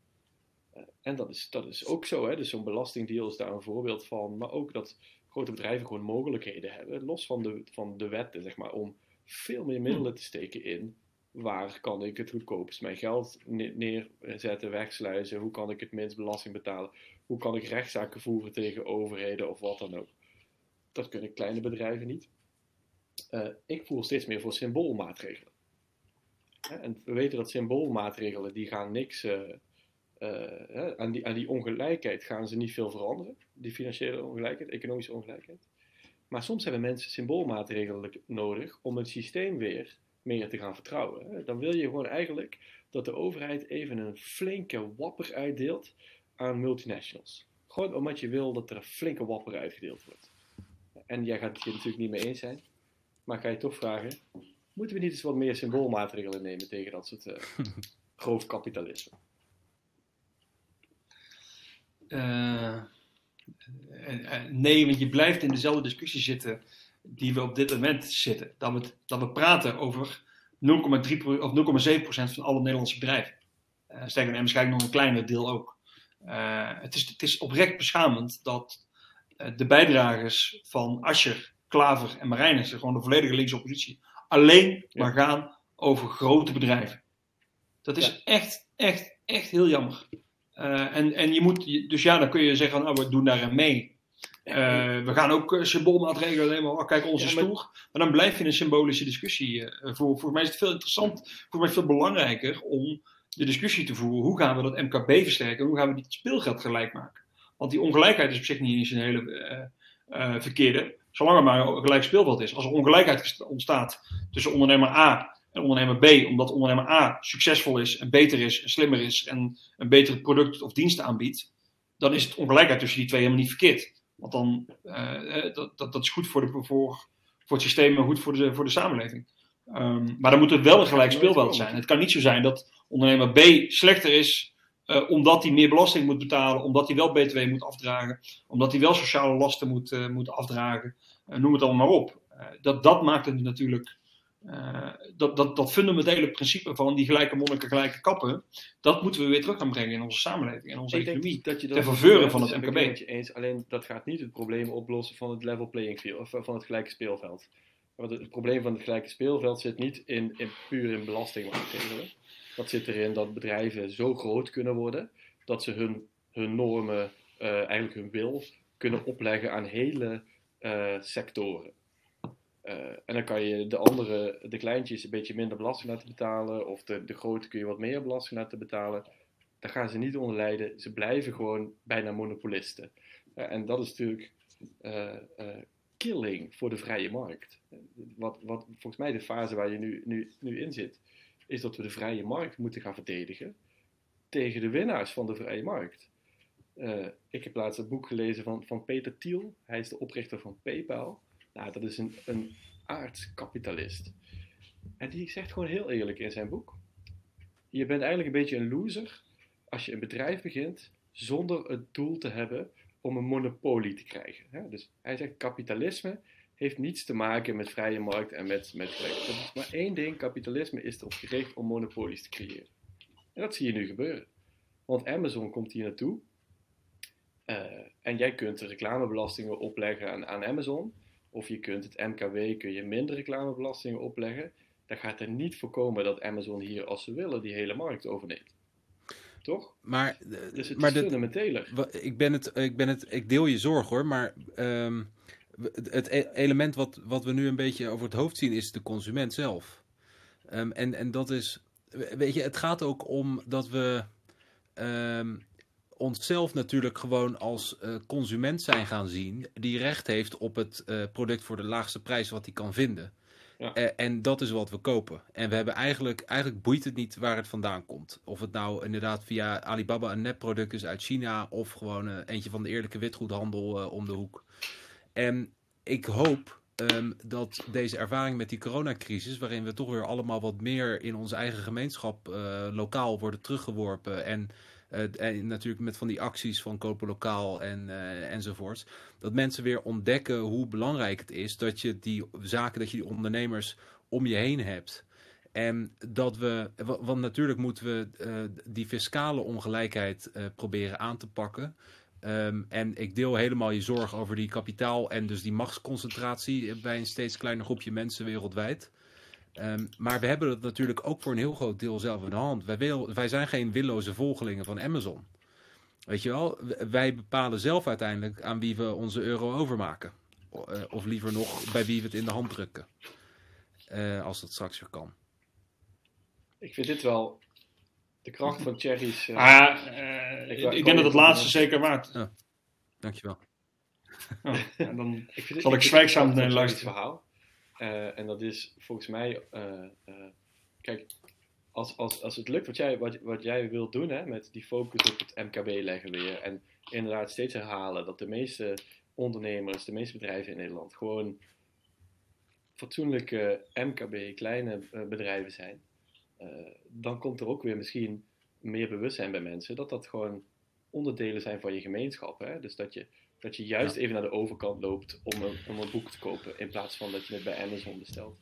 Eh, en dat is, dat is ook zo. Hè? Dus zo'n belastingdeal is daar een voorbeeld van. Maar ook dat grote bedrijven gewoon mogelijkheden hebben, los van de, van de wetten, zeg maar, om veel meer middelen te steken in waar kan ik het goedkoopst mijn geld ne- neerzetten, wegsluizen, hoe kan ik het minst belasting betalen, hoe kan ik rechtszaken voeren tegen overheden of wat dan ook. Dat kunnen kleine bedrijven niet. Eh, ik voel steeds meer voor symboolmaatregelen. En we weten dat symboolmaatregelen die gaan niks hè, aan, die, aan die ongelijkheid gaan ze niet veel veranderen. Die financiële ongelijkheid, economische ongelijkheid. Maar soms hebben mensen symboolmaatregelen nodig om het systeem weer meer te gaan vertrouwen. Dan wil je gewoon eigenlijk dat de overheid even een flinke wapper uitdeelt aan multinationals. Gewoon omdat je wil dat er een flinke wapper uitgedeeld wordt. En jij gaat het natuurlijk niet mee eens zijn. Maar ga je toch vragen, moeten we niet eens wat meer symboolmaatregelen nemen tegen dat soort eh grof kapitalisme? Eh, eh, nee, want je blijft in dezelfde discussie zitten die we op dit moment zitten. Dat we, dat we praten over 0,3 pro- of 0,7 procent van alle Nederlandse bedrijven. Eh sterker en waarschijnlijk nog een kleiner deel ook. Het, is, het is oprecht beschamend dat de bijdragers van Ascher, Klaver en Marijnissen, gewoon de volledige linkse oppositie, alleen Ja. maar gaan over grote bedrijven. Dat is Ja. echt, echt, echt heel jammer. Eh, en, en je moet, dus ja, dan kun je zeggen, nou, we doen daarin mee. Eh, we gaan ook eh, symboolmaatregelen nemen, oh, kijk onze Ja, maar- stoel. Maar dan blijf je een symbolische discussie. eh, voor, voor mij is het veel interessant, voor mij veel belangrijker om de discussie te voeren. Hoe gaan we dat MKB versterken? Hoe gaan we die speelgeld gelijk maken? Want die ongelijkheid is op zich niet eens een hele verkeerde. Zolang er maar een gelijk speelveld is. Als er ongelijkheid ontstaat tussen ondernemer A en ondernemer B, omdat ondernemer A succesvol is en beter is en slimmer is en een beter product of dienst aanbiedt, dan is het ongelijkheid tussen die twee helemaal niet verkeerd. Want dan, eh, dat, dat, dat is goed voor, de, voor, voor het systeem en goed voor de, voor de samenleving. Ehm, maar dan moet het wel een gelijk speelveld zijn. Het kan niet zo zijn dat ondernemer B slechter is uh, omdat hij meer belasting moet betalen, omdat hij wel BTW moet afdragen, omdat hij wel sociale lasten moet, uh, moet afdragen, uh, noem het allemaal maar op. dat, dat maakt het natuurlijk, dat, dat, dat fundamentele principe van die gelijke monniken, gelijke kappen, dat moeten we weer terug gaan brengen in onze samenleving en onze Ik economie. dat je dat faveur van het MKB. eens. Alleen dat gaat niet het probleem oplossen van het level playing field, of van het gelijke speelveld. Want het, het probleem van het gelijke speelveld zit niet in, in puur in belastingmaatregelen. Dat zit erin dat bedrijven zo groot kunnen worden dat ze hun, hun normen, uh, eigenlijk hun wil, kunnen opleggen aan hele uh, sectoren. Uh, en dan kan je de andere, de kleintjes, een beetje minder belasting laten betalen, of de, de grote kun je wat meer belasting laten betalen. Daar gaan ze niet onder lijden. Ze blijven gewoon bijna monopolisten. en dat is natuurlijk killing voor de vrije markt. Wat, wat volgens mij de fase waar je nu, nu, nu in zit, is dat we de vrije markt moeten gaan verdedigen tegen de winnaars van de vrije markt. Uh, ik heb laatst een boek gelezen van, van Peter Thiel. Hij is de oprichter van PayPal. Nou, dat is een, een aardskapitalist. En die zegt gewoon heel eerlijk in zijn boek: Je bent eigenlijk een beetje een loser als je een bedrijf begint zonder het doel te hebben om een monopolie te krijgen. Dus hij zegt: kapitalisme heeft niets te maken met vrije markt en met, met gelijk. Dat is maar één ding: kapitalisme is erop gericht om monopolies te creëren. En dat zie je nu gebeuren. Want Amazon komt hier naartoe. Uh, en jij kunt de reclamebelastingen opleggen aan, aan, Amazon. Of je kunt het MKW, kun je minder reclamebelastingen opleggen. Dat gaat er niet voorkomen dat Amazon hier, als ze willen, die hele markt overneemt. Toch? Maar, dus het maar is fundamenteler. Ik, ben het, ik, ben het, ik deel je zorg hoor, maar ehm, het e- element wat, wat we nu een beetje over het hoofd zien is de consument zelf. Ehm, en, en dat is, weet je, het gaat ook om dat we ehm, onszelf natuurlijk gewoon als eh, consument zijn gaan zien, die recht heeft op het eh, product voor de laagste prijs wat hij kan vinden. Ja. Eh, en dat is wat we kopen. En we hebben eigenlijk, eigenlijk boeit het niet waar het vandaan komt. Of het nou inderdaad via Alibaba een nepproduct is uit China of gewoon eentje van de eerlijke witgoedhandel om de hoek. En ik hoop ehm, dat deze ervaring met die coronacrisis, waarin we toch weer allemaal wat meer in onze eigen gemeenschap eh, lokaal worden teruggeworpen en, eh, en natuurlijk met van die acties van kopen lokaal en, eh, enzovoorts, dat mensen weer ontdekken hoe belangrijk het is dat je die zaken, dat je die ondernemers om je heen hebt. En dat we, wa- want natuurlijk moeten we die fiscale ongelijkheid proberen aan te pakken. Ehm, en ik deel helemaal je zorg over die kapitaal en dus die machtsconcentratie bij een steeds kleiner groepje mensen wereldwijd. Ehm, maar we hebben het natuurlijk ook voor een heel groot deel zelf in de hand. Wij, wil, wij zijn geen willoze volgelingen van Amazon. Weet je wel, wij bepalen zelf uiteindelijk aan wie we onze euro overmaken. Eh, of liever nog bij wie we het in de hand drukken. Eh, als dat straks weer kan. Ik vind dit wel de kracht van Cherry's. eh, eh, Ik ik, wou- ik denk dat het ik laatste zeker waard. Dankjewel. Ja, en dan, Ik vind, Zal ik vind zwijgzaam naar luisteren? verhaal. Eh, en dat is volgens mij, eh, eh, kijk, als, als, als het lukt wat jij, wat, wat jij wilt doen, hè, met die focus op het MKB leggen weer. En inderdaad steeds herhalen dat de meeste ondernemers, de meeste bedrijven in Nederland gewoon fatsoenlijke MKB, kleine eh, bedrijven zijn. Eh, dan komt er ook weer misschien meer bewustzijn bij mensen dat dat gewoon onderdelen zijn van je gemeenschap. Hè? Dus dat je, dat je juist even naar de overkant loopt om een, om een boek te kopen, in plaats van dat je het bij Amazon bestelt.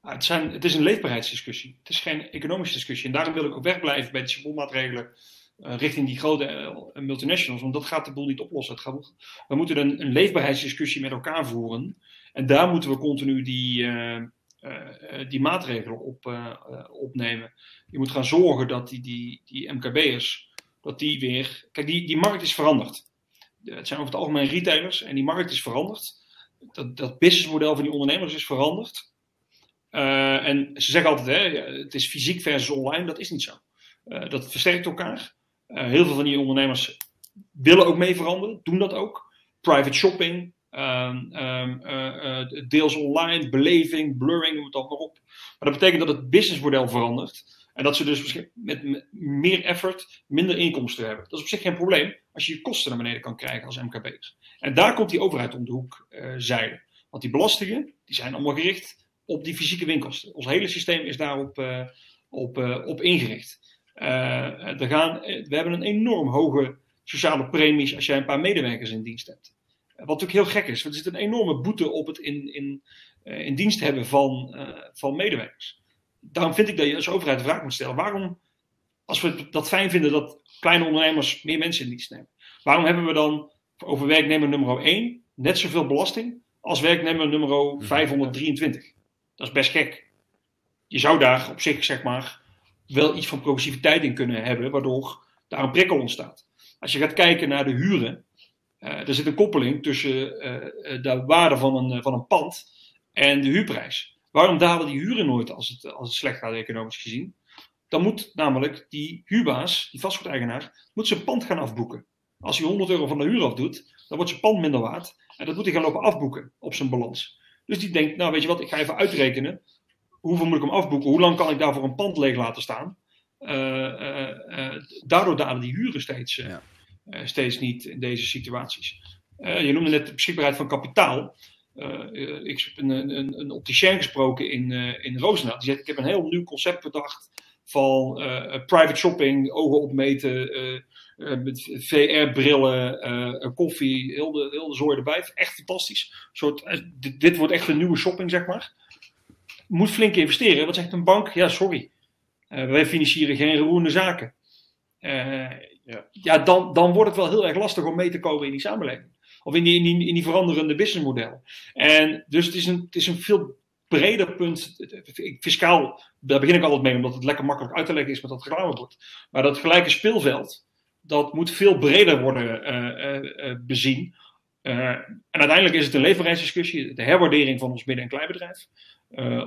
Ah, het, zijn, het is een leefbaarheidsdiscussie. Het is geen economische discussie. En daarom wil ik ook wegblijven bij de symboolmaatregelen eh, richting die grote eh, multinationals. Want dat gaat de boel niet oplossen. Het gaat, we moeten een, een leefbaarheidsdiscussie met elkaar voeren. En daar moeten we continu die, die maatregelen op, eh, eh, opnemen. Je moet gaan zorgen dat die, die, die MKB'ers, dat die weer... Kijk, die, die markt is veranderd. Eh, Het zijn over het algemeen retailers en die markt is veranderd. Dat, dat businessmodel van die ondernemers is veranderd. En ze zeggen altijd, hè, het is fysiek versus online. Dat is niet zo. Dat versterkt elkaar. Heel veel van die ondernemers willen ook mee veranderen, doen dat ook. Private shopping, deels online, beleving, blurring, noem het allemaal op. Maar dat betekent dat het businessmodel verandert. En dat ze dus met, meer effort minder inkomsten hebben. Dat is op zich geen probleem als je je kosten naar beneden kan krijgen als MKB'er. En daar komt die overheid om de hoek zeilen. Want die belastingen, die zijn allemaal gericht op die fysieke winkels. Ons hele systeem is daarop uh, op, uh, op ingericht. Uh, er gaan, we hebben een enorm hoge sociale premies als jij een paar medewerkers in dienst hebt. Wat natuurlijk heel gek is, want er zit een enorme boete op het in, in, in dienst hebben van, van medewerkers. Daarom vind ik dat je als overheid de vraag moet stellen: waarom, als we dat fijn vinden dat kleine ondernemers meer mensen in dienst nemen, waarom hebben we dan over werknemer nummer 1 net zoveel belasting als werknemer nummer 523? Dat is best gek. Je zou daar op zich, zeg maar, wel iets van progressiviteit in kunnen hebben, waardoor daar een prikkel ontstaat. Als je gaat kijken naar de huren, er zit een koppeling tussen uh, de waarde van een, van een pand en de huurprijs. Waarom dalen die huren nooit als het, als het slecht gaat economisch gezien? Dan moet namelijk die huurbaas, die vastgoedeigenaar, moet zijn pand gaan afboeken. Als hij 100 euro van de huur afdoet, dan wordt zijn pand minder waard. En dat moet hij gaan lopen afboeken op zijn balans. Dus die denkt, nou weet je wat, ik ga even uitrekenen. Hoeveel moet ik hem afboeken? Hoe lang kan ik daarvoor een pand leeg laten staan? Daardoor dalen die huren steeds, ja. Steeds niet in deze situaties. je noemde net de beschikbaarheid van kapitaal. ik heb een, een, een opticien gesproken in, in Roosendaal. Die zegt, ik heb een heel nieuw concept bedacht van private shopping, ogen opmeten, uh, met VR-brillen, uh, koffie, heel de, heel de zooi erbij. Echt fantastisch. Dit, wordt echt een nieuwe shopping, zeg maar. Moet flink investeren. Wat zegt een bank? Ja, sorry. wij financieren geen roerende zaken. Ja, ja dan, dan wordt het wel heel erg lastig om mee te komen in die samenleving. Of in die, in die, in die veranderende businessmodellen. En dus het is een, het is een veel breder punt. Fiscaal, daar begin ik altijd mee, omdat het lekker makkelijk uit te leggen is met dat reclamebord. Maar dat gelijke speelveld, dat moet veel breder worden uh, uh, bezien. en uiteindelijk is het een leefbaarheidsdiscussie, de herwaardering van ons midden- en kleinbedrijf.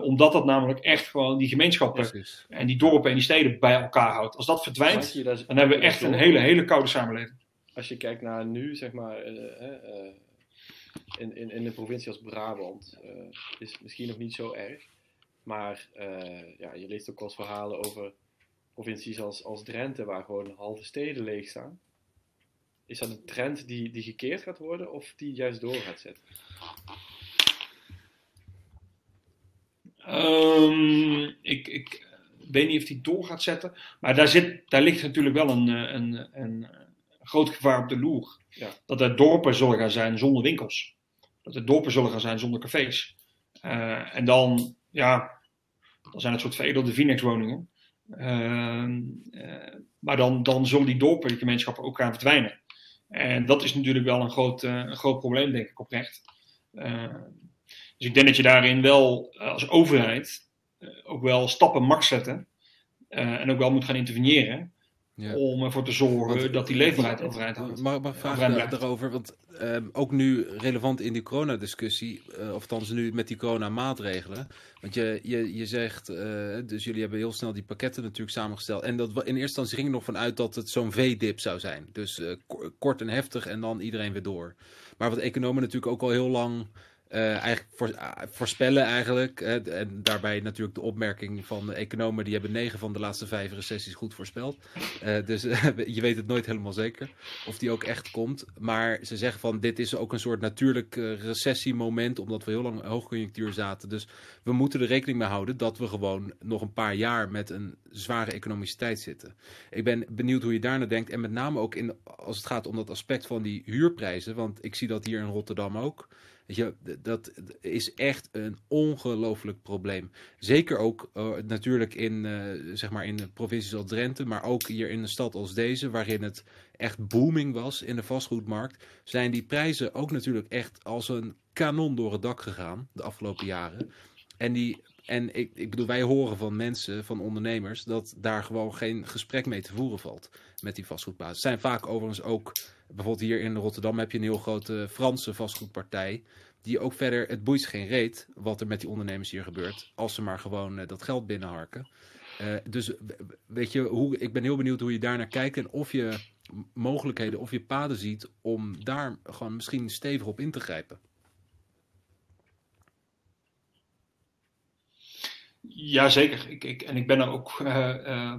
Omdat dat namelijk echt gewoon die gemeenschappen Precies. en die dorpen en die steden bij elkaar houdt. Als dat verdwijnt, dan hebben we echt een hele, hele koude samenleving. Als je kijkt naar nu, zeg maar, in, in, in een provincie als Brabant, is het misschien nog niet zo erg. Maar ja, je leest ook wel eens verhalen over provincies als, als Drenthe, waar gewoon halve steden leeg staan. Is dat een trend die, die gekeerd gaat worden of die juist door gaat zetten? Um, ik, ik weet niet of die door gaat zetten. Maar daar, zit, daar ligt natuurlijk wel een, eh, een, een, groot gevaar op de loer. Ja. Dat er dorpen zullen gaan zijn zonder winkels. Dat er dorpen zullen gaan zijn zonder cafés. Uh, en dan, ja, dan zijn het soort veredelde Vinex-woningen. Ehm, eh, maar dan, dan zullen die dorpengemeenschappen ook gaan verdwijnen. En dat is natuurlijk wel een groot, eh, een groot probleem, denk ik, oprecht. Ehm, dus ik denk dat je daarin wel eh, als overheid ook wel stappen mag zetten. en ook wel moet gaan interveneren. Ja. Om ervoor te zorgen dat die leefbaarheid overeind houdt. Mag ik vragen daarover? Want uh, ook nu relevant in die coronadiscussie, uh, of althans nu met die coronamaatregelen. Want je, je, je zegt, uh, dus jullie hebben heel snel die pakketten natuurlijk samengesteld. En dat, in eerste instantie ging er nog vanuit dat het zo'n V-dip zou zijn. Dus eh, kort en heftig en dan iedereen weer door. Maar wat economen natuurlijk ook al heel lang uh, eigenlijk voor, uh, voorspellen eigenlijk. En daarbij natuurlijk de opmerking van economen, die hebben negen van de laatste vijf recessies goed voorspeld. dus je weet het nooit helemaal zeker of die ook echt komt. Maar ze zeggen van dit is ook een soort natuurlijk recessiemoment, omdat we heel lang hoogconjunctuur zaten. Dus we moeten er rekening mee houden dat we gewoon nog een paar jaar met een zware economische tijd zitten. Ik ben benieuwd hoe je daarnaar denkt. En met name ook in, als het gaat om dat aspect van die huurprijzen. Want ik zie dat hier in Rotterdam ook. Dat is echt een ongelooflijk probleem. Zeker ook uh, natuurlijk in, uh, zeg maar in provincies als Drenthe, maar ook hier in een stad als deze, waarin het echt booming was in de vastgoedmarkt, zijn die prijzen ook natuurlijk echt als een kanon door het dak gegaan de afgelopen jaren. En die en ik, ik bedoel, wij horen van mensen, van ondernemers, dat daar gewoon geen gesprek mee te voeren valt met die vastgoedbasis. Het zijn vaak overigens ook, bijvoorbeeld hier in Rotterdam heb je een heel grote Franse vastgoedpartij. Die ook verder, het boeit geen reet wat er met die ondernemers hier gebeurt. Als ze maar gewoon uh, dat geld binnenharken. Uh, dus weet je, hoe, ik ben heel benieuwd hoe je daar naar kijkt. En of je mogelijkheden, of je paden ziet om daar gewoon misschien stevig op in te grijpen. Jazeker. Ik, ik, en ik ben er ook uh,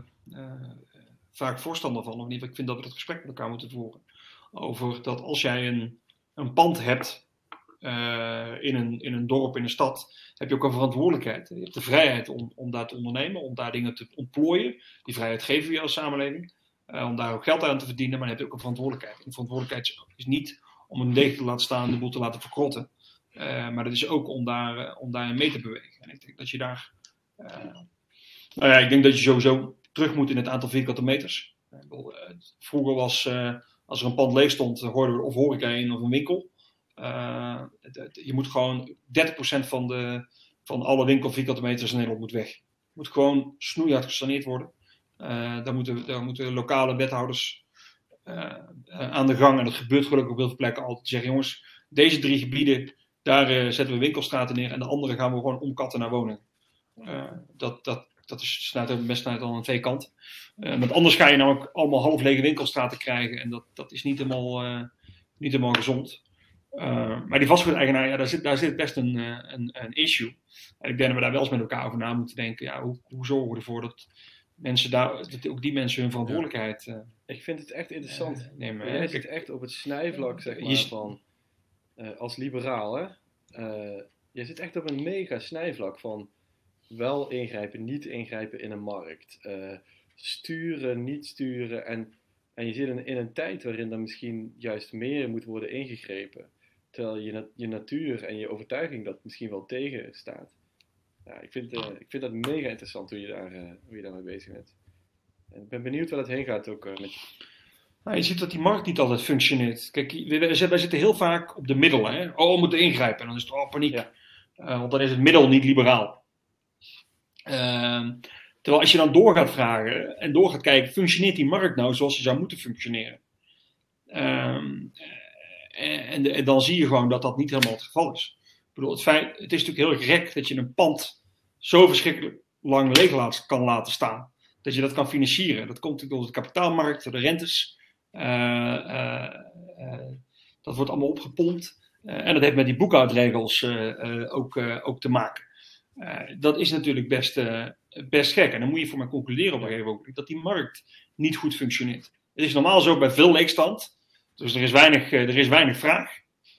vaak voorstander van. Of niet, ik vind dat we het gesprek met elkaar moeten voeren. Over dat als jij een, een pand hebt eh, in, een, in een dorp, in een stad, heb je ook een verantwoordelijkheid. Je hebt de vrijheid om, om daar te ondernemen, om daar dingen te ontplooien. Die vrijheid geven we je als samenleving. eh, om daar ook geld aan te verdienen, maar dan heb je ook een verantwoordelijkheid. En verantwoordelijkheid is- niet om een deeg te laten staan, de boel te laten verkrotten. Eh, maar dat is ook om daar, om daar mee te bewegen. En ik denk dat je daar. nou ja, ik denk dat je sowieso terug moet in het aantal vierkante meters. Vroeger was, als er een pand leeg stond, hoorden we of horeca in of een winkel. Eh, je moet gewoon 30% van, de, van alle winkel vierkante meters in Nederland moet weg. moet gewoon snoeihard gesaneerd worden. Eh, daar, moeten, daar moeten lokale wethouders eh, aan de gang. En dat gebeurt gelukkig op heel veel plekken altijd. Zeggen jongens, deze drie gebieden, daar zetten we winkelstraten neer. En de andere gaan we gewoon omkatten naar woningen. Dat, dat, dat is snijdt ook best snijdt al aan twee kanten. Eh, want anders ga je namelijk allemaal half lege winkelstraten krijgen. En dat, dat is niet helemaal, eh, niet helemaal gezond. Uh, maar die vastgoedeigenaar, ja, daar, zit, daar zit best een, een, een issue. En ik denk dat we daar wel eens met elkaar over na moeten denken. Ja, hoe, hoe zorgen we ervoor dat mensen daar, dat ook die mensen hun verantwoordelijkheid Ik vind het echt interessant. nemen. Jij zit echt op het snijvlak, zeg maar, Je- van... eh, als liberaal, hè? Eh, je zit echt op een mega snijvlak van... Wel ingrijpen, niet ingrijpen in een markt. eh, sturen, niet sturen. En, en je zit in, in een tijd waarin er misschien juist meer moet worden ingegrepen. Terwijl je, je natuur en je overtuiging dat misschien wel tegen staat. Ja, ik vind, eh, ik vind dat mega interessant hoe je, daar, eh, hoe je daarmee bezig bent. En ik ben benieuwd waar dat heen gaat ook met je. Nou, je ziet dat die markt niet altijd functioneert. Kijk, wij, zitten heel vaak op de middelen. Hè? Oh, we moeten ingrijpen. En dan is het al paniek. Ja. Want dan is het middel niet liberaal. Ehm, terwijl als je dan door gaat vragen en door gaat kijken, functioneert die markt nou zoals die zou moeten functioneren? Ehm, eh, en, en dan zie je gewoon dat dat niet helemaal het geval is. Ik bedoel, het, feit, het is natuurlijk heel gek dat je een pand zo verschrikkelijk lang leeg kan laten staan. Dat je dat kan financieren. Dat komt natuurlijk door de kapitaalmarkt, de rentes. Eh, eh, dat wordt allemaal opgepompt. En dat heeft met die boekhoudregels ook, ook te maken. Eh, dat is natuurlijk best, eh, best gek. En dan moet je voor mij concluderen op een gegeven moment dat die markt niet goed functioneert. Het is normaal zo bij veel leegstand. Dus er is weinig, eh, er is weinig vraag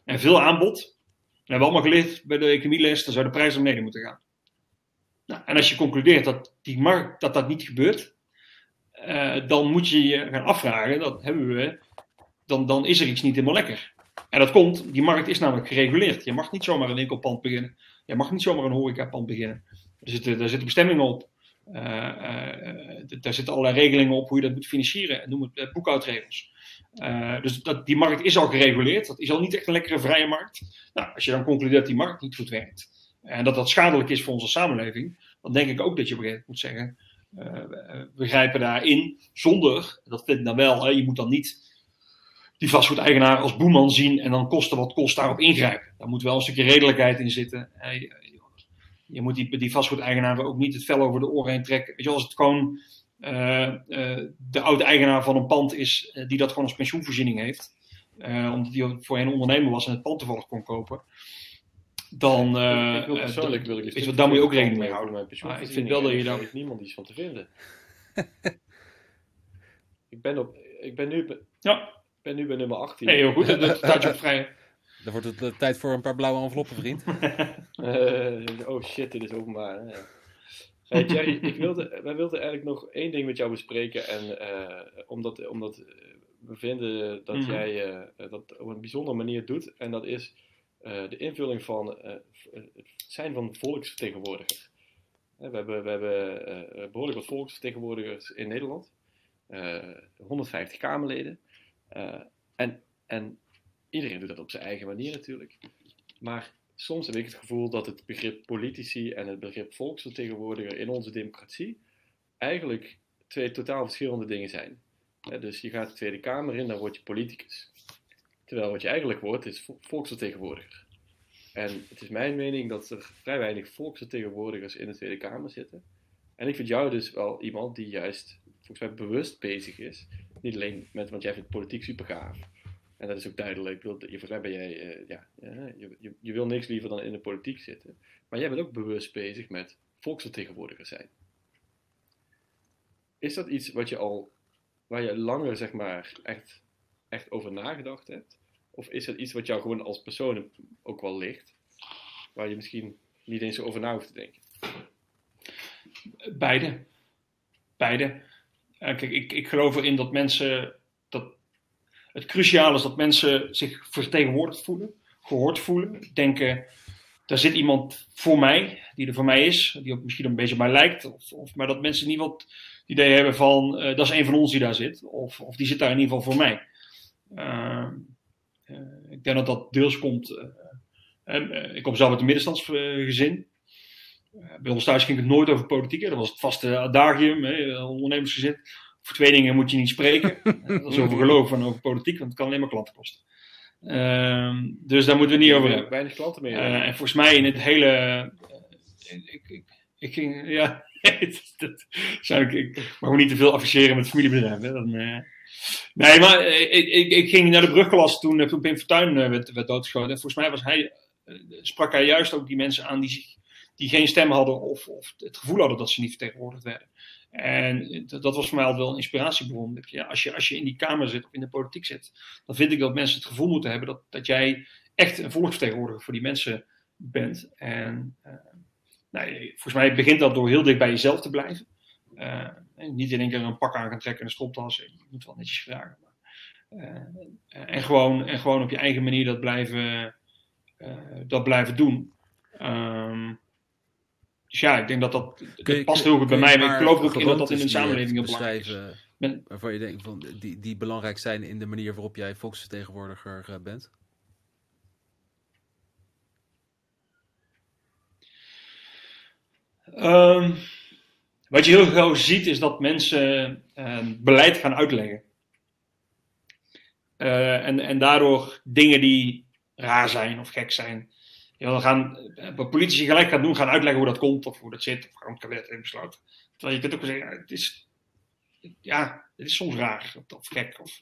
en veel aanbod. We hebben allemaal geleerd bij de economieles, dan zou de prijs naar beneden moeten gaan. Nou, en als je concludeert dat die markt dat dat niet gebeurt, dan moet je je gaan afvragen, dat hebben we, dan, dan is er iets niet helemaal lekker. En dat komt, die markt is namelijk gereguleerd. Je mag niet zomaar een winkelpand beginnen. Je mag niet zomaar een horecapand beginnen. Er zitten, daar zitten bestemmingen op. D- daar zitten allerlei regelingen op hoe je dat moet financieren. Noem het boekhoudregels. Dus dat, die markt is al gereguleerd. Dat is al niet echt een lekkere vrije markt. Nou, als je dan concludeert dat die markt niet goed werkt. En dat dat schadelijk is voor onze samenleving. Dan denk ik ook dat je op moet zeggen. we grijpen daarin zonder, dat vind ik dan wel, hè, je moet dan niet die vastgoedeigenaar als boeman zien en dan kosten wat kost daarop ingrijpen. Daar moet wel een stukje redelijkheid in zitten. Hè, Je, moet die, die vastgoedeigenaren ook niet het vel over de oren heen trekken. Weet je, als het gewoon eh, eh, de oude eigenaar van een pand is eh, die dat gewoon als pensioenvoorziening heeft, eh, omdat hij voorheen ondernemer was en het pand toevallig kon kopen, dan eh, ik wil eh, persoonlijk dan- wil ik weet je wat, daar moet je ook rekening mee houden. Maar ik vind wel dat je daar niemand iets van te vinden. ik ben op, ik ben nu, Ja, ik ben nu bij nummer 18. nee, heel goed. Dat, dat staat je op vrij. Dan wordt het eh, tijd voor een paar blauwe enveloppen, vriend. Eh, oh shit, dit is openbaar. hè. Hey Jerry, ik wilde, wij wilden eigenlijk nog één ding met jou bespreken. En eh, omdat, omdat we vinden dat Mhm. jij eh, dat op een bijzondere manier doet. En dat is eh, de invulling van het zijn van volksvertegenwoordiger. Hè, we hebben, we hebben eh, behoorlijk wat volksvertegenwoordigers in Nederland. Eh, 150 Kamerleden. Eh, en, en iedereen doet dat op zijn eigen manier natuurlijk. Maar soms heb ik het gevoel dat het begrip politici en het begrip volksvertegenwoordiger in onze democratie eigenlijk twee totaal verschillende dingen zijn. Dus je gaat de Tweede Kamer in, dan word je politicus. Terwijl wat je eigenlijk wordt is vo- volksvertegenwoordiger. En het is mijn mening dat er vrij weinig volksvertegenwoordigers in de Tweede Kamer zitten. En ik vind jou dus wel iemand die juist volgens mij bewust bezig is. Niet alleen met, want jij vindt politiek super gaaf. En dat is ook duidelijk. Je- ben jij, eh, ja, je, je, je wil niks liever dan in de politiek zitten. Maar jij bent ook bewust bezig met volksvertegenwoordiger zijn. Is dat iets wat je al, waar je langer zeg maar echt, echt over nagedacht hebt? Of is dat iets wat jou gewoon als persoon ook wel ligt? Waar je misschien niet eens over na hoeft te denken. Beide. Beide. Kijk, ik, ik geloof erin dat mensen. Dat het cruciaal is dat mensen zich vertegenwoordigd voelen, gehoord voelen. Denken, daar zit iemand voor mij, die er voor mij is, die ook misschien een beetje op mij lijkt. Of, of, maar dat mensen niet wat idee hebben van, uh, dat is een van ons die daar zit. Of, of die zit daar in ieder geval voor mij. Ik denk dat dat deels komt. ik kom zelf uit een middenstandsgezin. Bij ons thuis ging het nooit over politiek. Dat was het vaste adagium, ondernemersgezin. Voor twee dingen moet je niet spreken. dat is over geloof en over politiek, want het kan alleen maar klanten kosten. Uh, dus daar moeten we niet over hebben. Weinig klanten meer. Uh, en volgens mij in het hele. Uh, ik, ik, ik, ging. Ja, dat, dat, ik, ik mag me niet te veel afficheren met familiebedrijven. Dan, uh, nee, maar ik, ik, ik, ging naar de brugklas toen, toen Pim Fortuyn werd, werd doodgeschoten. En volgens mij was hij, sprak hij juist ook die mensen aan die, die geen stem hadden of, of het gevoel hadden dat ze niet vertegenwoordigd werden. En dat was voor mij altijd wel een inspiratiebron. Ja, als, je, als je in die Kamer zit of in de politiek zit, dan vind ik dat mensen het gevoel moeten hebben dat, dat jij echt een volksvertegenwoordiger voor die mensen bent. En uh, nou, volgens mij begint dat door heel dicht bij jezelf te blijven. Uh, niet in één keer een pak aan gaan trekken en een stropdas. Je moet wel netjes vragen. Uh, en, gewoon, en gewoon op je eigen manier dat blijven, dat blijven doen. Um, dus ja, ik denk dat dat, dat past heel goed bij mij. Maar ik geloof ook in dat dat in een samenleving heel belangrijk is. Ben, waarvan je denkt van, die, die belangrijk zijn in de manier waarop jij volksvertegenwoordiger uh, bent? Um, wat je heel gauw ziet is dat mensen uh, beleid gaan uitleggen. Uh, en, en daardoor dingen die raar zijn of gek zijn, ja, dan gaan wat politici gelijk gaan doen, gaan uitleggen hoe dat komt of hoe dat zit, of gewoon het kabinet heeft besloten. Terwijl je kunt ook zeggen, het is, ja, het is soms raar of gek. Of,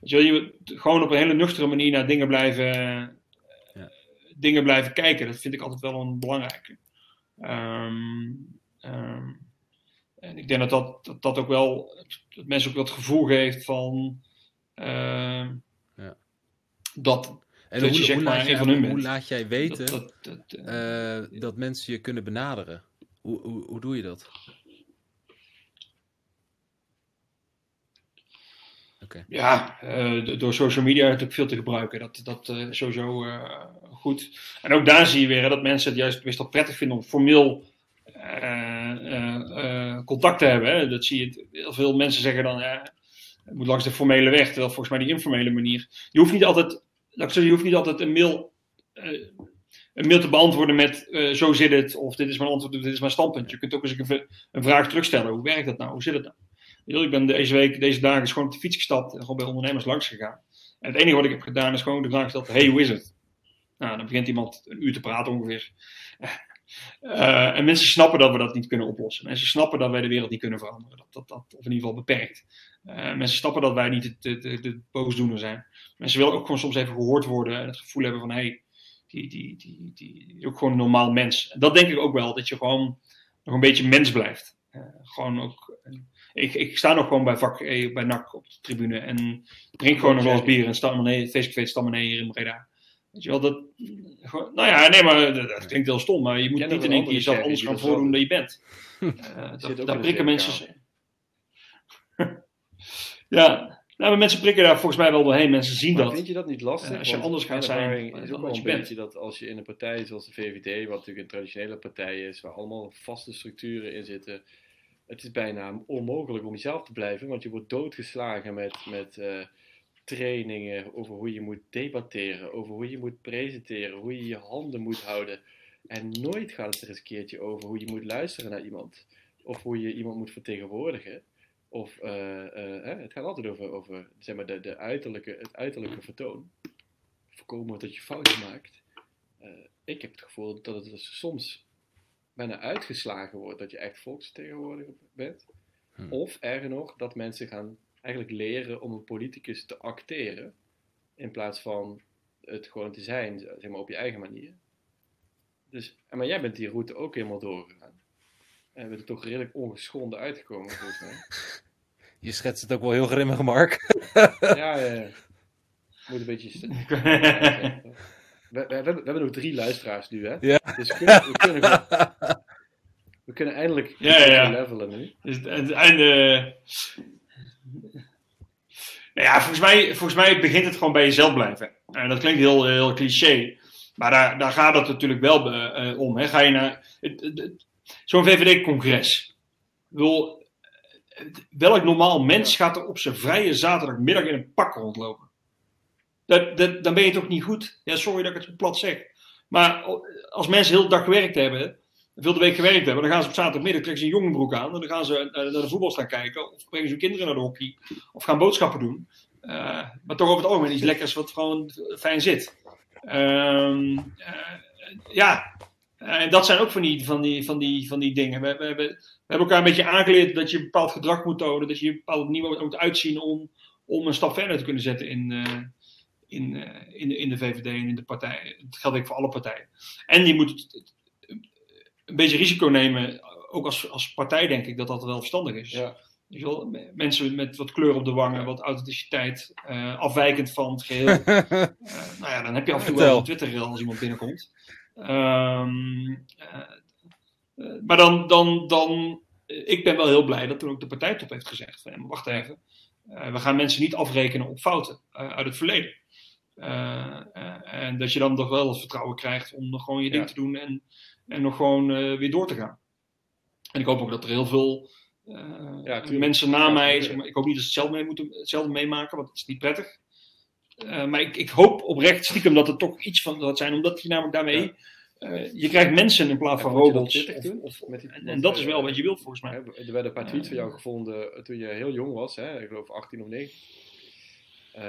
je, je gewoon op een hele nuchtere manier naar dingen blijven, ja. dingen blijven kijken. Dat vind ik altijd wel een belangrijke. Um, um, en ik denk dat dat, dat, dat ook wel, dat mensen ook wel het gevoel geeft van uh, ja. dat en hoe, je, hoe, laat jij, hoe, laat jij, weten dat, dat, dat, uh, dat, mensen je kunnen benaderen? Hoe, hoe, hoe doe je dat? Okay. Ja, uh, door social media natuurlijk veel te gebruiken. Dat, dat uh, sowieso uh, goed. En ook daar zie je weer dat mensen het juist meestal prettig vinden om formeel contact te hebben. Hè. Dat zie je. Heel veel mensen zeggen dan, ja, het moet langs de formele weg. Terwijl volgens mij die informele manier. Je hoeft niet altijd je hoeft niet altijd een mail, uh, een mail te beantwoorden met uh, zo zit het, of dit is mijn antwoord, of dit is mijn standpunt. Je kunt ook eens een, een vraag terugstellen. Hoe werkt dat nou? Hoe zit het nou? Ik ben deze week, deze dagen, gewoon op de fiets gestapt en gewoon bij ondernemers langs gegaan. En het enige wat ik heb gedaan is gewoon de vraag gesteld: hey, hoe is het? Nou, dan begint iemand een uur te praten ongeveer. Uh, en mensen snappen dat we dat niet kunnen oplossen. Mensen snappen dat wij de wereld niet kunnen veranderen. Dat, dat, dat of in ieder geval beperkt. Uh, mensen snappen dat wij niet de, de, de, boosdoener zijn. Mensen willen ook gewoon soms even gehoord worden en het gevoel hebben van hé, hey, die, die, die, die, ook gewoon een normaal mens. En dat denk ik ook wel, dat je gewoon nog een beetje mens blijft. Uh, gewoon ook, ik, ik sta nog gewoon bij vak E, bij NAC op de tribune en drink gewoon nog wel eens bier en sta maar nee, face sta maar hier in Breda. Weet je wel, dat, nou ja, nee, maar dat, dat klinkt heel stom, maar je moet niet in één keer jezelf anders gaan voordoen dan je bent. Uh, dat, daar prikken mensen. Ja, nou, maar mensen prikken daar volgens mij wel doorheen. Mensen zien maar dat. Vind je dat niet lastig? Uh, als je anders gaat zijn, is ook wel een beetje dat als je in een partij zoals de VVD, wat natuurlijk een traditionele partij is, waar allemaal vaste structuren in zitten, het is bijna onmogelijk om jezelf te blijven, want je wordt doodgeslagen met, met uh, trainingen over hoe je moet debatteren, over hoe je moet presenteren, hoe je je handen moet houden. En nooit gaat het er eens een keertje over hoe je moet luisteren naar iemand. Of hoe je iemand moet vertegenwoordigen. Of uh, uh, het gaat altijd over, over zeg maar, de, de uiterlijke, het uiterlijke vertoon. Voorkomen dat je fouten maakt. Uh, ik heb het gevoel dat het dus soms bijna uitgeslagen wordt dat je echt volksvertegenwoordiger bent. Hm. Of erger nog, dat mensen gaan eigenlijk leren om een politicus te acteren. In plaats van het gewoon te zijn, zeg maar, op je eigen manier. Dus, maar jij bent die route ook helemaal doorgegaan. En bent er toch redelijk ongeschonden uitgekomen, volgens mij. Je schetst het ook wel heel grimmig, Mark. ja, ja, ja. Moet een beetje... we, we, we hebben, nog drie luisteraars nu, hè? Ja. Dus we kunnen, we kunnen, gewoon- we kunnen eindelijk Ja, ja, ja. levelen nu. Dus het, het einde. Nou ja, volgens mij, volgens mij begint het gewoon bij jezelf blijven. En dat klinkt heel, heel cliché. Maar daar, daar gaat het natuurlijk wel eh, om. Hè. Ga je naar zo'n VVD-congres. Welk normaal mens gaat er op zijn vrije zaterdagmiddag in een pak rondlopen? Dat, dat, dan ben je toch niet goed? Ja, sorry dat ik het zo plat zeg. Maar als mensen heel de dag gewerkt hebben, veel de week gewerkt hebben, dan gaan ze op zaterdagmiddag trekken ze een jongenbroek aan en dan gaan ze eh, naar de voetbal staan kijken of brengen ze hun kinderen naar de hockey of gaan boodschappen doen. Eh, maar toch over het algemeen iets lekkers wat gewoon fijn zit. Ehm, eh, ja, en dat zijn ook van die, van die, van die, van die dingen. We, we, hebben, we hebben elkaar een beetje aangeleerd dat je een bepaald gedrag moet tonen, dat je een bepaald niveau moet uitzien om, om een stap verder te kunnen zetten in, eh, in, eh, in, de, in de VVD en in de partij. Dat geldt ook voor alle partijen. En je moet een beetje risico nemen, ook als, als partij denk ik dat dat wel verstandig is. Ja. Je wel, me- mensen met wat kleur op de wangen, wat authenticiteit, eh, afwijkend van het geheel. Eh, nou ja, dan heb je af en toe wel op Twitter als iemand binnenkomt. Ehm, eh, eh, maar dan, dan, dan, ik ben wel heel blij dat toen ook de partijtop heeft gezegd: van, wacht even, eh, we gaan mensen niet afrekenen op fouten uit het verleden. En dat je dan toch wel het vertrouwen krijgt om nog gewoon je ding Ja. te doen en, en nog gewoon weer door te gaan. En ik hoop ook dat er heel veel eh, Ja, mensen na mij, tuurlijk. zeg maar, ik hoop niet dat ze hetzelfde, mee moeten, hetzelfde meemaken, want het is niet prettig. Eh, maar ik, ik hoop oprecht stiekem dat het toch iets van dat zijn, omdat je namelijk daarmee, Ja. eh, je krijgt mensen in plaats van dat robots. Of, en, en dat is eh, wel wat je wilt volgens mij. Er werden een paar tweets van jou Eh. gevonden toen je heel jong was, hè? ik geloof 18 of 19. Eh,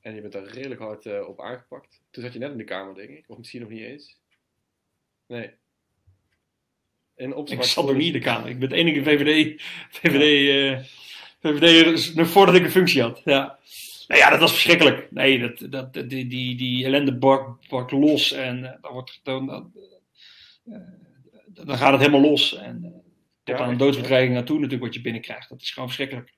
en je bent daar redelijk hard eh, op aangepakt. Toen zat je net in de kamer, denk ik, of misschien nog niet eens. Nee. Ik zat nog niet in de Kamer. Ik ben het enige VVD, VVD, eh VVD nog voordat ik een functie had. Ja. Nou ja, dat was verschrikkelijk. Nee, dat, dat, die, die, die ellende bak, bak los en eh, dan, wordt, dan, dan, eh, dan gaat het helemaal los. En eh, tot Ja, aan echt, doodsbedreiging naartoe natuurlijk wat je binnenkrijgt. Dat is gewoon verschrikkelijk.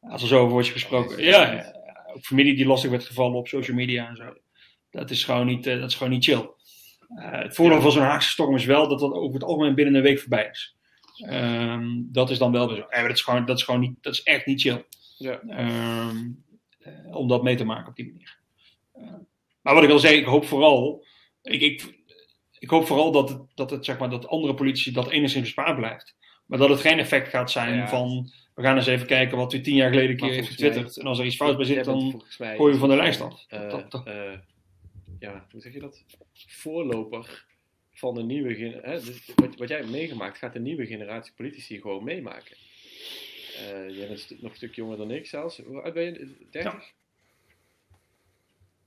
Als er zo over wordt gesproken. Ja, ja, ook familie die lastig werd gevallen op social media en zo. Dat is gewoon niet, eh, dat is gewoon niet chill. Eh, het voordeel van zo'n Haagse storm is wel dat dat over het algemeen binnen een week voorbij is. Ehm, dat is dan wel weer zo. Eh, maar dat, is gewoon, dat is gewoon niet, dat is echt niet chill. Ja. Ehm, eh, om dat mee te maken op die manier. Eh, maar wat ik wil zeggen, ik hoop vooral. Ik, ik, ik hoop vooral dat, het, dat, het, zeg maar, dat andere politici dat enigszins bespaard blijft. Maar dat het geen effect gaat zijn Ja. van. We gaan eens even kijken wat u tien jaar geleden een keer heeft getwitterd. En als er iets fout bij zit, dan gooi je van de lijst af. eh, eh, ja, hoe zeg je dat? Voorloper van de nieuwe generatie. Wat, wat jij hebt meegemaakt, gaat de nieuwe generatie politici gewoon meemaken. Eh jij bent nog een stuk jonger dan ik zelfs. Hoe oud ben je? 30?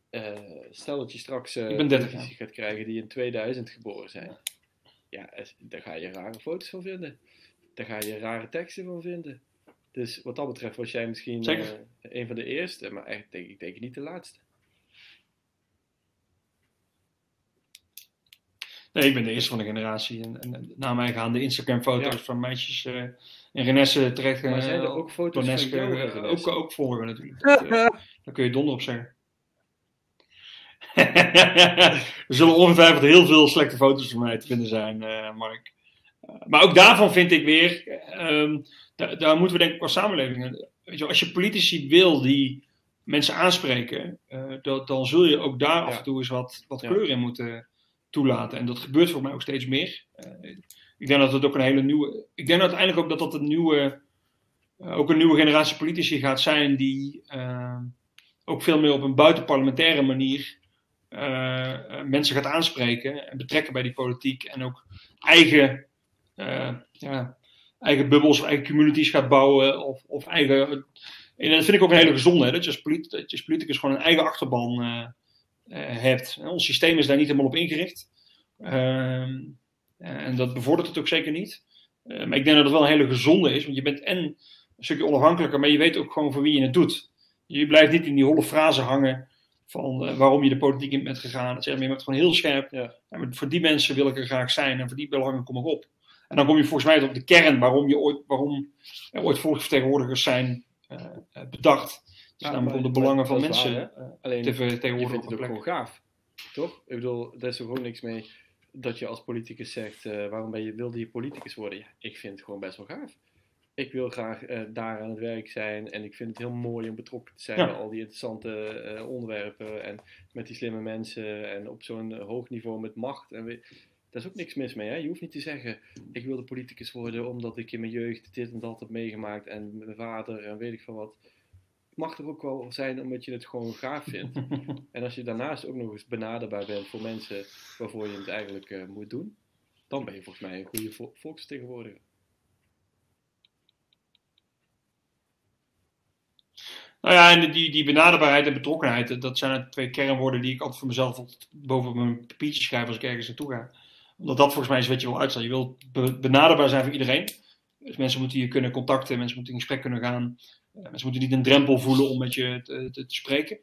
Eh, stel dat je straks eh, Ik ben 30 politici gaat krijgen die in 2000 geboren zijn. Ja, daar ga je rare foto's van vinden. Daar ga je rare teksten van vinden. Dus wat dat betreft was jij misschien een van de eerste, maar echt, denk, ik denk niet de laatste. Nee, ik ben de eerste van de generatie. En, en, na mij gaan de Instagram-foto's Ja. van meisjes eh, in Renesse terecht. Maar eh, zijn er ook foto's van jou? eh, ook, ook volgen natuurlijk. Dat, daar kun je donder op zeggen. er zullen ongetwijfeld heel veel slechte foto's van mij te vinden zijn, eh, Mark. Maar ook daarvan vind ik weer, ehm, da- daar moeten we denk ik als samenleving, weet je, als je politici wil die mensen aanspreken, eh, dat, dan zul je ook daar Ja. af en toe eens wat, wat Ja. kleur in moeten toelaten. En dat gebeurt voor mij ook steeds meer. Eh, ik denk dat het ook een hele nieuwe, ik denk uiteindelijk ook dat dat een nieuwe, eh, ook een nieuwe generatie politici gaat zijn die eh, ook veel meer op een buitenparlementaire manier mensen gaat aanspreken en betrekken bij die politiek en ook eigen, ja, eigen bubbels eigen communities gaat bouwen of, of eigen. En dat vind ik ook een hele gezonde, hè, dat, je als dat politicus gewoon een eigen achterban hebt. Ons systeem is daar niet helemaal op ingericht. Ehm, en dat bevordert het ook zeker niet. Eh, maar ik denk dat het wel een hele gezonde is, want je bent en een stukje onafhankelijker, maar je weet ook gewoon voor wie je het doet. Je blijft niet in die holle frase hangen van eh, waarom je de politiek in bent gegaan. Dat zeg maar, je bent gewoon heel scherp. Ja. Maar voor die mensen wil ik er graag zijn en voor die belangen kom ik op. En dan kom je volgens mij op de kern waarom, je ooit, waarom er ooit volksvertegenwoordigers zijn eh, eh, bedacht. Staan de belangen van mensen waar, Alleen, te vertegenwoordigen op het ook gewoon gaaf. Toch? Ik bedoel, daar is er gewoon niks mee dat je als politicus zegt, eh, waarom ben je, wilde je politicus worden? Ja, ik vind het gewoon best wel gaaf. Ik wil graag eh, daar aan het werk zijn en ik vind het heel mooi om betrokken te zijn Ja. bij al die interessante eh, onderwerpen en met die slimme mensen en op zo'n hoog niveau met macht. En we, daar is ook niks mis mee. Hè? Je hoeft niet te zeggen, ik wilde politicus worden omdat ik in mijn jeugd dit en dat heb meegemaakt en mijn vader en weet ik veel wat. Het mag er ook wel zijn omdat je het gewoon gaaf vindt. En als je daarnaast ook nog eens benaderbaar bent voor mensen waarvoor je het eigenlijk eh, moet doen, dan ben je volgens mij een goede vo volksvertegenwoordiger. Nou ja, en die, die benaderbaarheid en betrokkenheid, dat zijn de twee kernwoorden die ik altijd voor mezelf boven mijn papiertje schrijf als ik ergens naartoe ga. Omdat dat volgens mij is wat je wil uitstellen. Je wil be- benaderbaar zijn voor iedereen. Dus mensen moeten je kunnen contacten, mensen moeten in gesprek kunnen gaan. Mensen moeten niet een drempel voelen om met je te, spreken.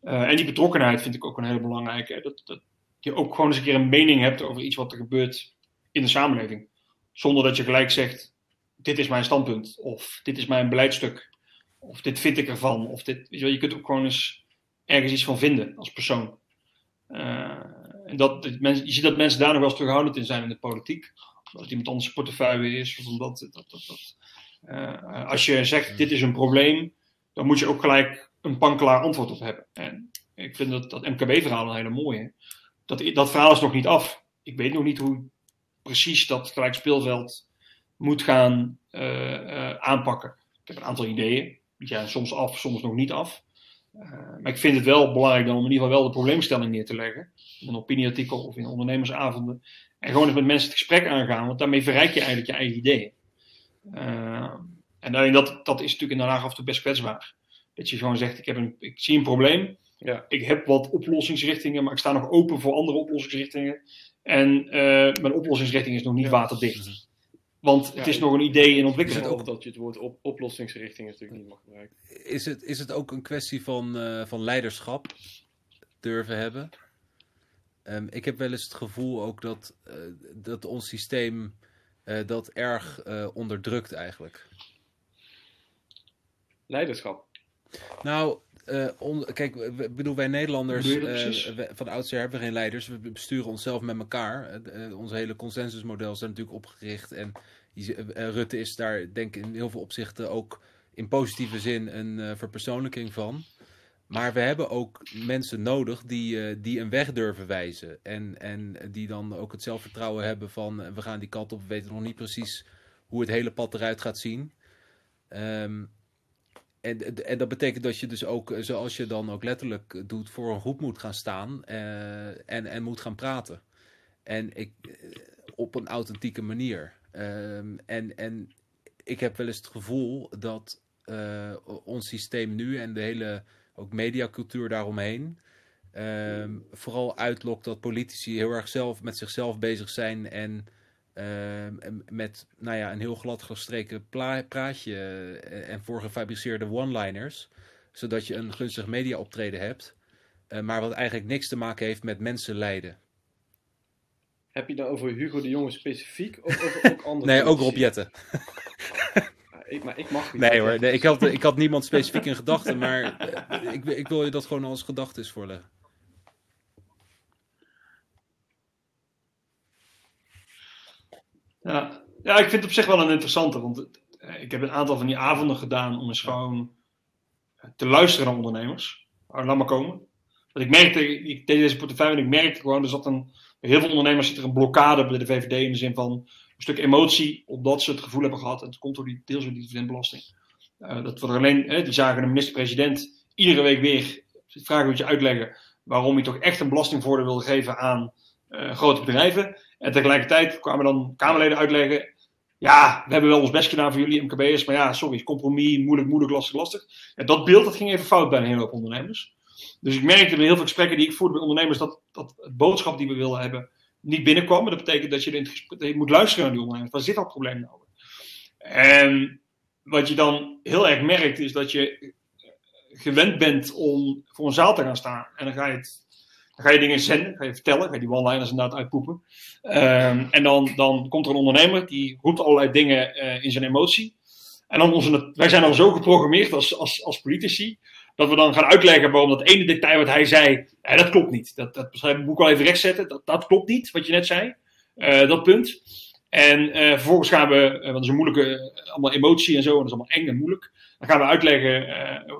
Eh, en die betrokkenheid vind ik ook een hele belangrijke. Dat, dat je ook gewoon eens een keer een mening hebt over iets wat er gebeurt in de samenleving. Zonder dat je gelijk zegt, dit is mijn standpunt. Of dit is mijn beleidstuk. Of dit vind ik ervan. Of dit, weet je, wel, je kunt ook gewoon eens ergens iets van vinden als persoon. Eh, en dat, mensen, je ziet dat mensen daar nog wel eens terughoudend in zijn in de politiek. Omdat iemand anders portefeuille is. Of omdat, dat, dat, dat. Eh, als je zegt dit is een probleem. Dan moet je ook gelijk een panklaar antwoord op hebben. En ik vind dat, dat MKB-verhaal een hele mooie. Dat, dat verhaal is nog niet af. Ik weet nog niet hoe precies dat gelijk speelveld moet gaan eh, eh, aanpakken. Ik heb een aantal ideeën. Die soms af, soms nog niet af. Maar ik vind het wel belangrijk dan om in ieder geval wel de probleemstelling neer te leggen. In een opinieartikel of in ondernemersavonden. En gewoon eens met mensen het gesprek aangaan, want daarmee verrijk je eigenlijk je eigen ideeën. Uh, en alleen dat, dat is natuurlijk in Den Haag af en toe best kwetsbaar. Dat je gewoon zegt, ik, heb een, ik zie een probleem. Ja. Ik heb wat oplossingsrichtingen, maar ik sta nog open voor andere oplossingsrichtingen. En uh, mijn oplossingsrichting is nog niet Ja. waterdicht. Want het Ja, is nog een idee in Ik ontwikkeling. ook dat je het woord op oplossingsrichting natuurlijk niet mag gebruiken. Is het, is het ook een kwestie van, uh, van leiderschap durven hebben? Um, ik heb wel eens het gevoel ook dat, uh, dat ons systeem uh, dat erg onderdrukt eigenlijk. Leiderschap. Nou, uh, on, kijk, we, bedoel, wij Nederlanders uh, we, van oudsher hebben we geen leiders. We besturen onszelf met elkaar. Uh, ons hele consensusmodel is daar natuurlijk opgericht. En Rutte is daar, denk ik, in heel veel opzichten ook in positieve zin een verpersoonlijking van. Maar we hebben ook mensen nodig die, die een weg durven wijzen. En, en die dan ook het zelfvertrouwen hebben van we gaan die kant op. We weten nog niet precies hoe het hele pad eruit gaat zien. Um, en, en, dat betekent dat je dus ook, zoals je dan ook letterlijk doet, voor een groep moet gaan staan en, en moet gaan praten. En ik, op een authentieke manier. Um, en, en ik heb wel eens het gevoel dat ons systeem nu en de hele ook mediacultuur daaromheen. Um, vooral uitlokt dat politici heel erg zelf met zichzelf bezig zijn en uh, met nou ja, een heel glad gestreken praatje uh, en voorgefabriceerde one-liners. Zodat je een gunstig media optreden hebt. Uh, maar wat eigenlijk niks te maken heeft met mensen leiden. Heb je dan over Hugo de Jonge specifiek of over ook andere Nee, ook Rob Jetten. ik, maar ik mag niet. Nee hoor, nee, ik, had, ik had niemand specifiek in gedachten. Maar eh, ik, ik wil je dat gewoon als gedachte voorleggen. Ja. ja, ik vind het op zich wel een interessante. Want uh, ik heb een aantal van die avonden gedaan om eens gewoon te luisteren naar ondernemers. Oh, laat maar komen. Want ik merkte, ik deed deze portefeuille en ik merkte gewoon, er zat een, bij heel veel ondernemers zit er een blokkade bij de VVD in de zin van stuk emotie, omdat ze het gevoel hebben gehad, en het komt door die deels door die dividendbelasting, uh, dat we er alleen, hè, die zagen de minister-president iedere week weer vragen moet je uitleggen waarom je toch echt een belastingvoordeel wilde geven aan uh, grote bedrijven. En tegelijkertijd kwamen dan Kamerleden uitleggen. Ja, we hebben wel ons best gedaan voor jullie MKB'ers. Maar ja, sorry, compromis, moeilijk, moeilijk, lastig, lastig. Ja, dat beeld dat ging even fout bij een hele hoop ondernemers. Dus ik merkte bij heel veel gesprekken die ik voerde met ondernemers. dat, dat het boodschap die we wilden hebben niet binnenkwam. Maar dat betekent dat je, in het je moet luisteren naar die ondernemers. Waar zit dat probleem nou? En wat je dan heel erg merkt is dat je gewend bent om voor een zaal te gaan staan. En dan ga je het dan ga je dingen zenden, ga je vertellen, ga je die one-liners inderdaad uitpoepen. Um, en dan, dan komt er een ondernemer die roept allerlei dingen uh, in zijn emotie. En dan wij zijn dan zo geprogrammeerd als, als, als politici, dat we dan gaan uitleggen waarom dat ene detail wat hij zei, dat klopt niet. Dat, dat moet ik wel even rechtzetten. Dat, dat klopt niet, wat je net zei. Eh, dat punt. En eh, vervolgens gaan we, eh, want dat is een moeilijke, allemaal emotie en zo, en dat is allemaal eng en moeilijk. Dan gaan we uitleggen,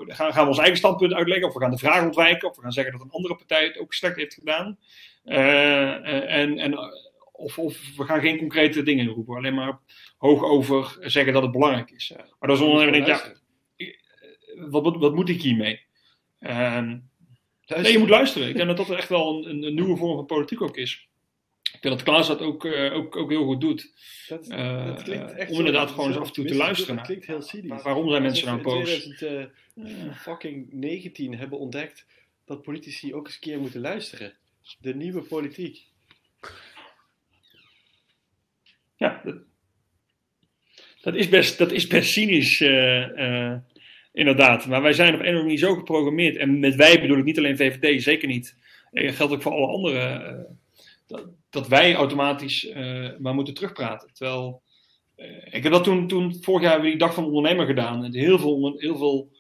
gaan, gaan we ons eigen standpunt uitleggen, of we gaan de vraag ontwijken, of we gaan zeggen dat een andere partij het ook slecht heeft gedaan. En, en, of, of we gaan geen concrete dingen roepen, alleen maar hoog over zeggen dat het belangrijk is. Maar dat is ondernemer ja, wat, wat, wat moet ik hiermee? Ehm, nee, je moet luisteren. Ik denk dat dat echt wel een, een, nieuwe vorm van politiek ook is. Ik denk dat Klaas dat ook, uh, ook, ook heel goed doet. Dat, Uh, dat klinkt echt om inderdaad gewoon eens af en toe te luisteren Dat klinkt heel cynisch. Waarom zijn mensen nou boos? in 2000, fucking 19 hebben ontdekt dat politici ook eens een keer moeten luisteren. De nieuwe politiek. Ja, dat, dat, is, best, dat is best cynisch, eh, eh, inderdaad. Maar wij zijn op een of andere manier zo geprogrammeerd. En met wij bedoel ik niet alleen VVD, zeker niet. Dat geldt ook voor alle anderen. eh, dat, dat wij automatisch eh, maar moeten terugpraten. Terwijl, eh, ik heb dat toen, toen vorig jaar weer die dag van de ondernemer gedaan. En heel veel, heel veel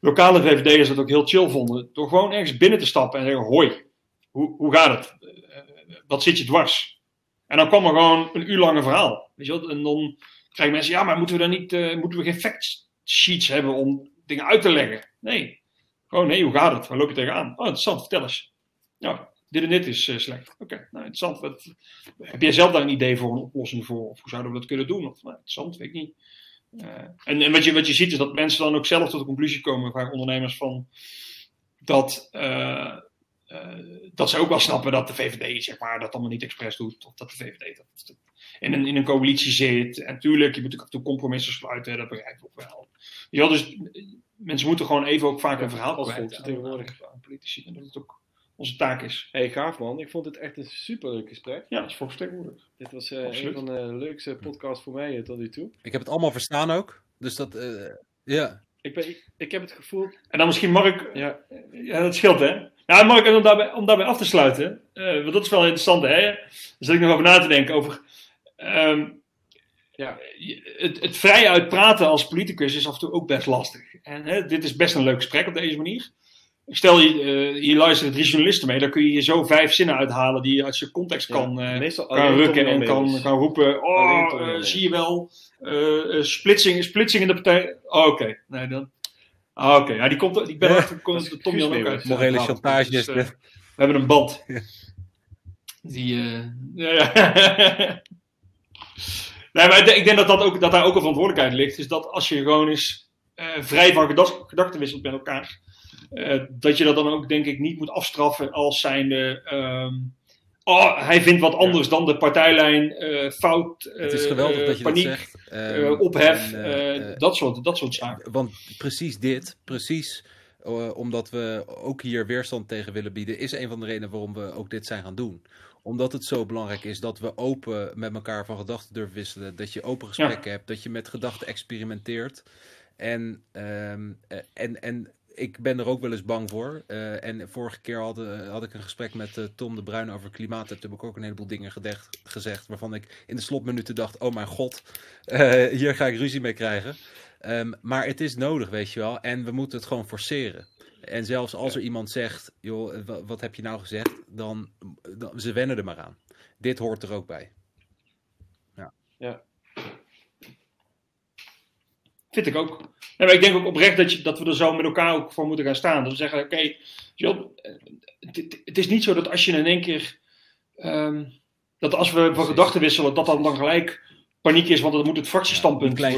lokale VVD'ers dat ook heel chill vonden. Door gewoon ergens binnen te stappen en zeggen, hoi, hoe, hoe gaat het? Wat zit je dwars? En dan kwam er gewoon een uur lang een verhaal. Weet je wel? En dan krijgen mensen, ja, maar moeten we dan niet, moeten we geen fact sheets hebben om dingen uit te leggen? Nee. Gewoon, nee, hoe gaat het? Waar loop je tegenaan? Oh, interessant, vertel eens. Nou, dit en dit is eh, slecht. Oké, nou, interessant. Heb jij zelf daar een idee voor, een oplossing voor? Of hoe zouden we dat kunnen doen? Of, nou, interessant, weet ik niet. Eh, en en wat, je, wat je ziet is dat mensen dan ook zelf tot de conclusie komen, vaak ondernemers, van dat, eh, dat ze ook wel snappen dat de VVD zeg maar, dat allemaal niet expres doet. Of dat de VVD dat, dat in, een, in een coalitie zit. En tuurlijk, je moet af en toe compromissen sluiten, dat begrijp ik ook wel. Ja, dus eh, mensen moeten gewoon even ook vaak een verhaal als kwijt volksvertegenwoordiger. aan, aan politici. En dat het ook onze taak is. Hey, gaaf man. Ik vond het echt een superleuk gesprek. Ja, als volksvertegenwoordiger. Dit was eh, een van de leukste podcasts voor mij eh, tot nu toe. Ik heb het allemaal verstaan ook. Dus dat, eh, ja. Ik, ben, ik, ik heb het gevoel... En dan misschien Mark, Ja, Ja, dat scheelt, hè? Nou, Mark, om daarbij, om daarbij af te sluiten, eh, want dat is wel interessant, hè? Daar zit ik nog over na te denken, over... ehm, ja. je- het, het vrij uitpraten als politicus is af en toe ook best lastig. En hè, dit is best een leuk gesprek op deze manier. Stel, je, eh, hier luisteren drie journalisten mee, dan kun je hier zo vijf zinnen uithalen die je uit zijn context kan, Ja, meestal kan rukken en kan, roepen: Oh, zie je wel, splitsing, splitsing in de partij. Oh, Oké, nee, dan. Ah, Oké, ja, die komt, ik ben Ja, is Tom Jan ook uit. Morele Brabant chantage dus, eh, we hebben een band. Ja. Die, eh, ja, ja. nee, maar ik denk, ik denk dat, dat, ook, dat daar ook een verantwoordelijkheid ligt. Is dat als je gewoon eens eh, vrij van gedacht, gedachten wisselt met elkaar. eh, dat je dat dan ook, denk ik, niet moet afstraffen als zijnde. ehm oh, hij vindt wat anders dan de partijlijn. eh, fout. Het is geweldig eh, dat je paniek, dat zegt. eh, Ehm, ophef. en, dat, soort, dat soort zaken. Want precies dit, precies omdat we ook hier weerstand tegen willen bieden, is een van de redenen waarom we ook dit zijn gaan doen. Omdat het zo belangrijk is dat we open met elkaar van gedachten durven wisselen. Dat je open gesprekken hebt, dat je met gedachten experimenteert. En, ehm, eh, en, en ik ben er ook wel eens bang voor. Eh, en vorige keer had, eh, had ik een gesprek met eh, Tom de Bruin over klimaat. Toen heb ik ook een heleboel dingen gezegd waarvan ik in de slotminuten dacht: oh mijn god, hier ga ik ruzie mee krijgen. Ehm, maar het is nodig, weet je wel. En we moeten het gewoon forceren. En zelfs als er iemand zegt, joh, wa- wat heb je nou gezegd? Dan, dan ze wennen er maar aan. Dit hoort er ook bij. Vind ik ook. Ik denk ook oprecht dat, je, dat we er zo met elkaar ook voor moeten gaan staan. Dat we zeggen, oké, Job, eh, het, is niet zo dat als je in één keer... ehm, dat als we van gedachten wisselen, dat dan dan gelijk paniek is, want dan moet het fractiestandpunt ja, ik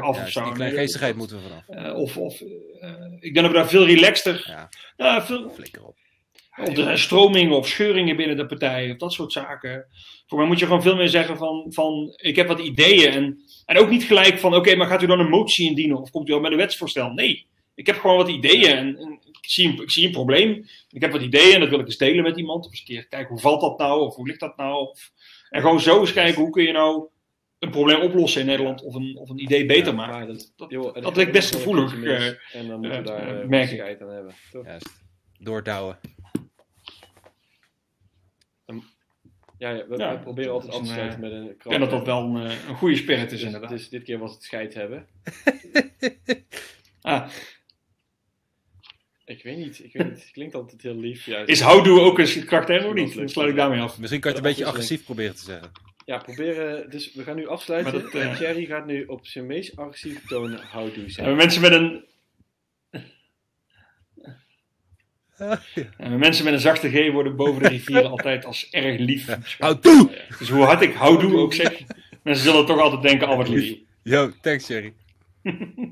af Ja, of zo. die kleingeestigheid moeten we vanaf. Eh, of, of ik denk dat we daar veel relaxter... Ja, Ja, veel, flikker op. of er zijn stromingen of scheuringen binnen de partij, of dat soort zaken. Voor mij moet je gewoon veel meer zeggen van, van ik heb wat ideeën. En, en ook niet gelijk van, oké, maar gaat u dan een motie indienen? Of komt u al met een wetsvoorstel? Nee, ik heb gewoon wat ideeën en, en ik, zie een, ik zie een probleem. Ik heb wat ideeën en dat wil ik eens delen met iemand. Of eens een keer kijken, hoe valt dat nou? Of hoe ligt dat nou? Of, en gewoon zo eens kijken, hoe kun je nou een probleem oplossen in Nederland? Of een, of een idee beter Ja, maken? dat, Dat- joh, best gevoelig, eh, en dan moeten we eh, daar uh, merk ik. aan hebben. Toch? Juist. Doordouwen. Ja, ja, we, Ja, we proberen altijd af te sluiten met een Ik denk dat dat wel een, eh, een goede spirit is, Dus, inderdaad. dus dit keer was het scheid hebben. Ah, Ik weet niet, ik weet niet. Het klinkt altijd heel lief. Juist. Is houdoe ook een karakter of niet? Dan sluit ik daarmee af. Misschien kan je het een beetje agressief proberen te zeggen. Ja, proberen. Dus we gaan nu afsluiten. Maar dat, eh, En Thierry gaat nu op zijn meest agressieve toon houdoe En zeggen. mensen met een... En mensen met een zachte G worden boven de rivieren altijd als erg lief. beschouwd. Houd toe! Dus hoe hard ik houdoe ook zeg, mensen zullen toch altijd denken, al wat lief. Yo, thanks Jerry.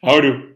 Houdoe.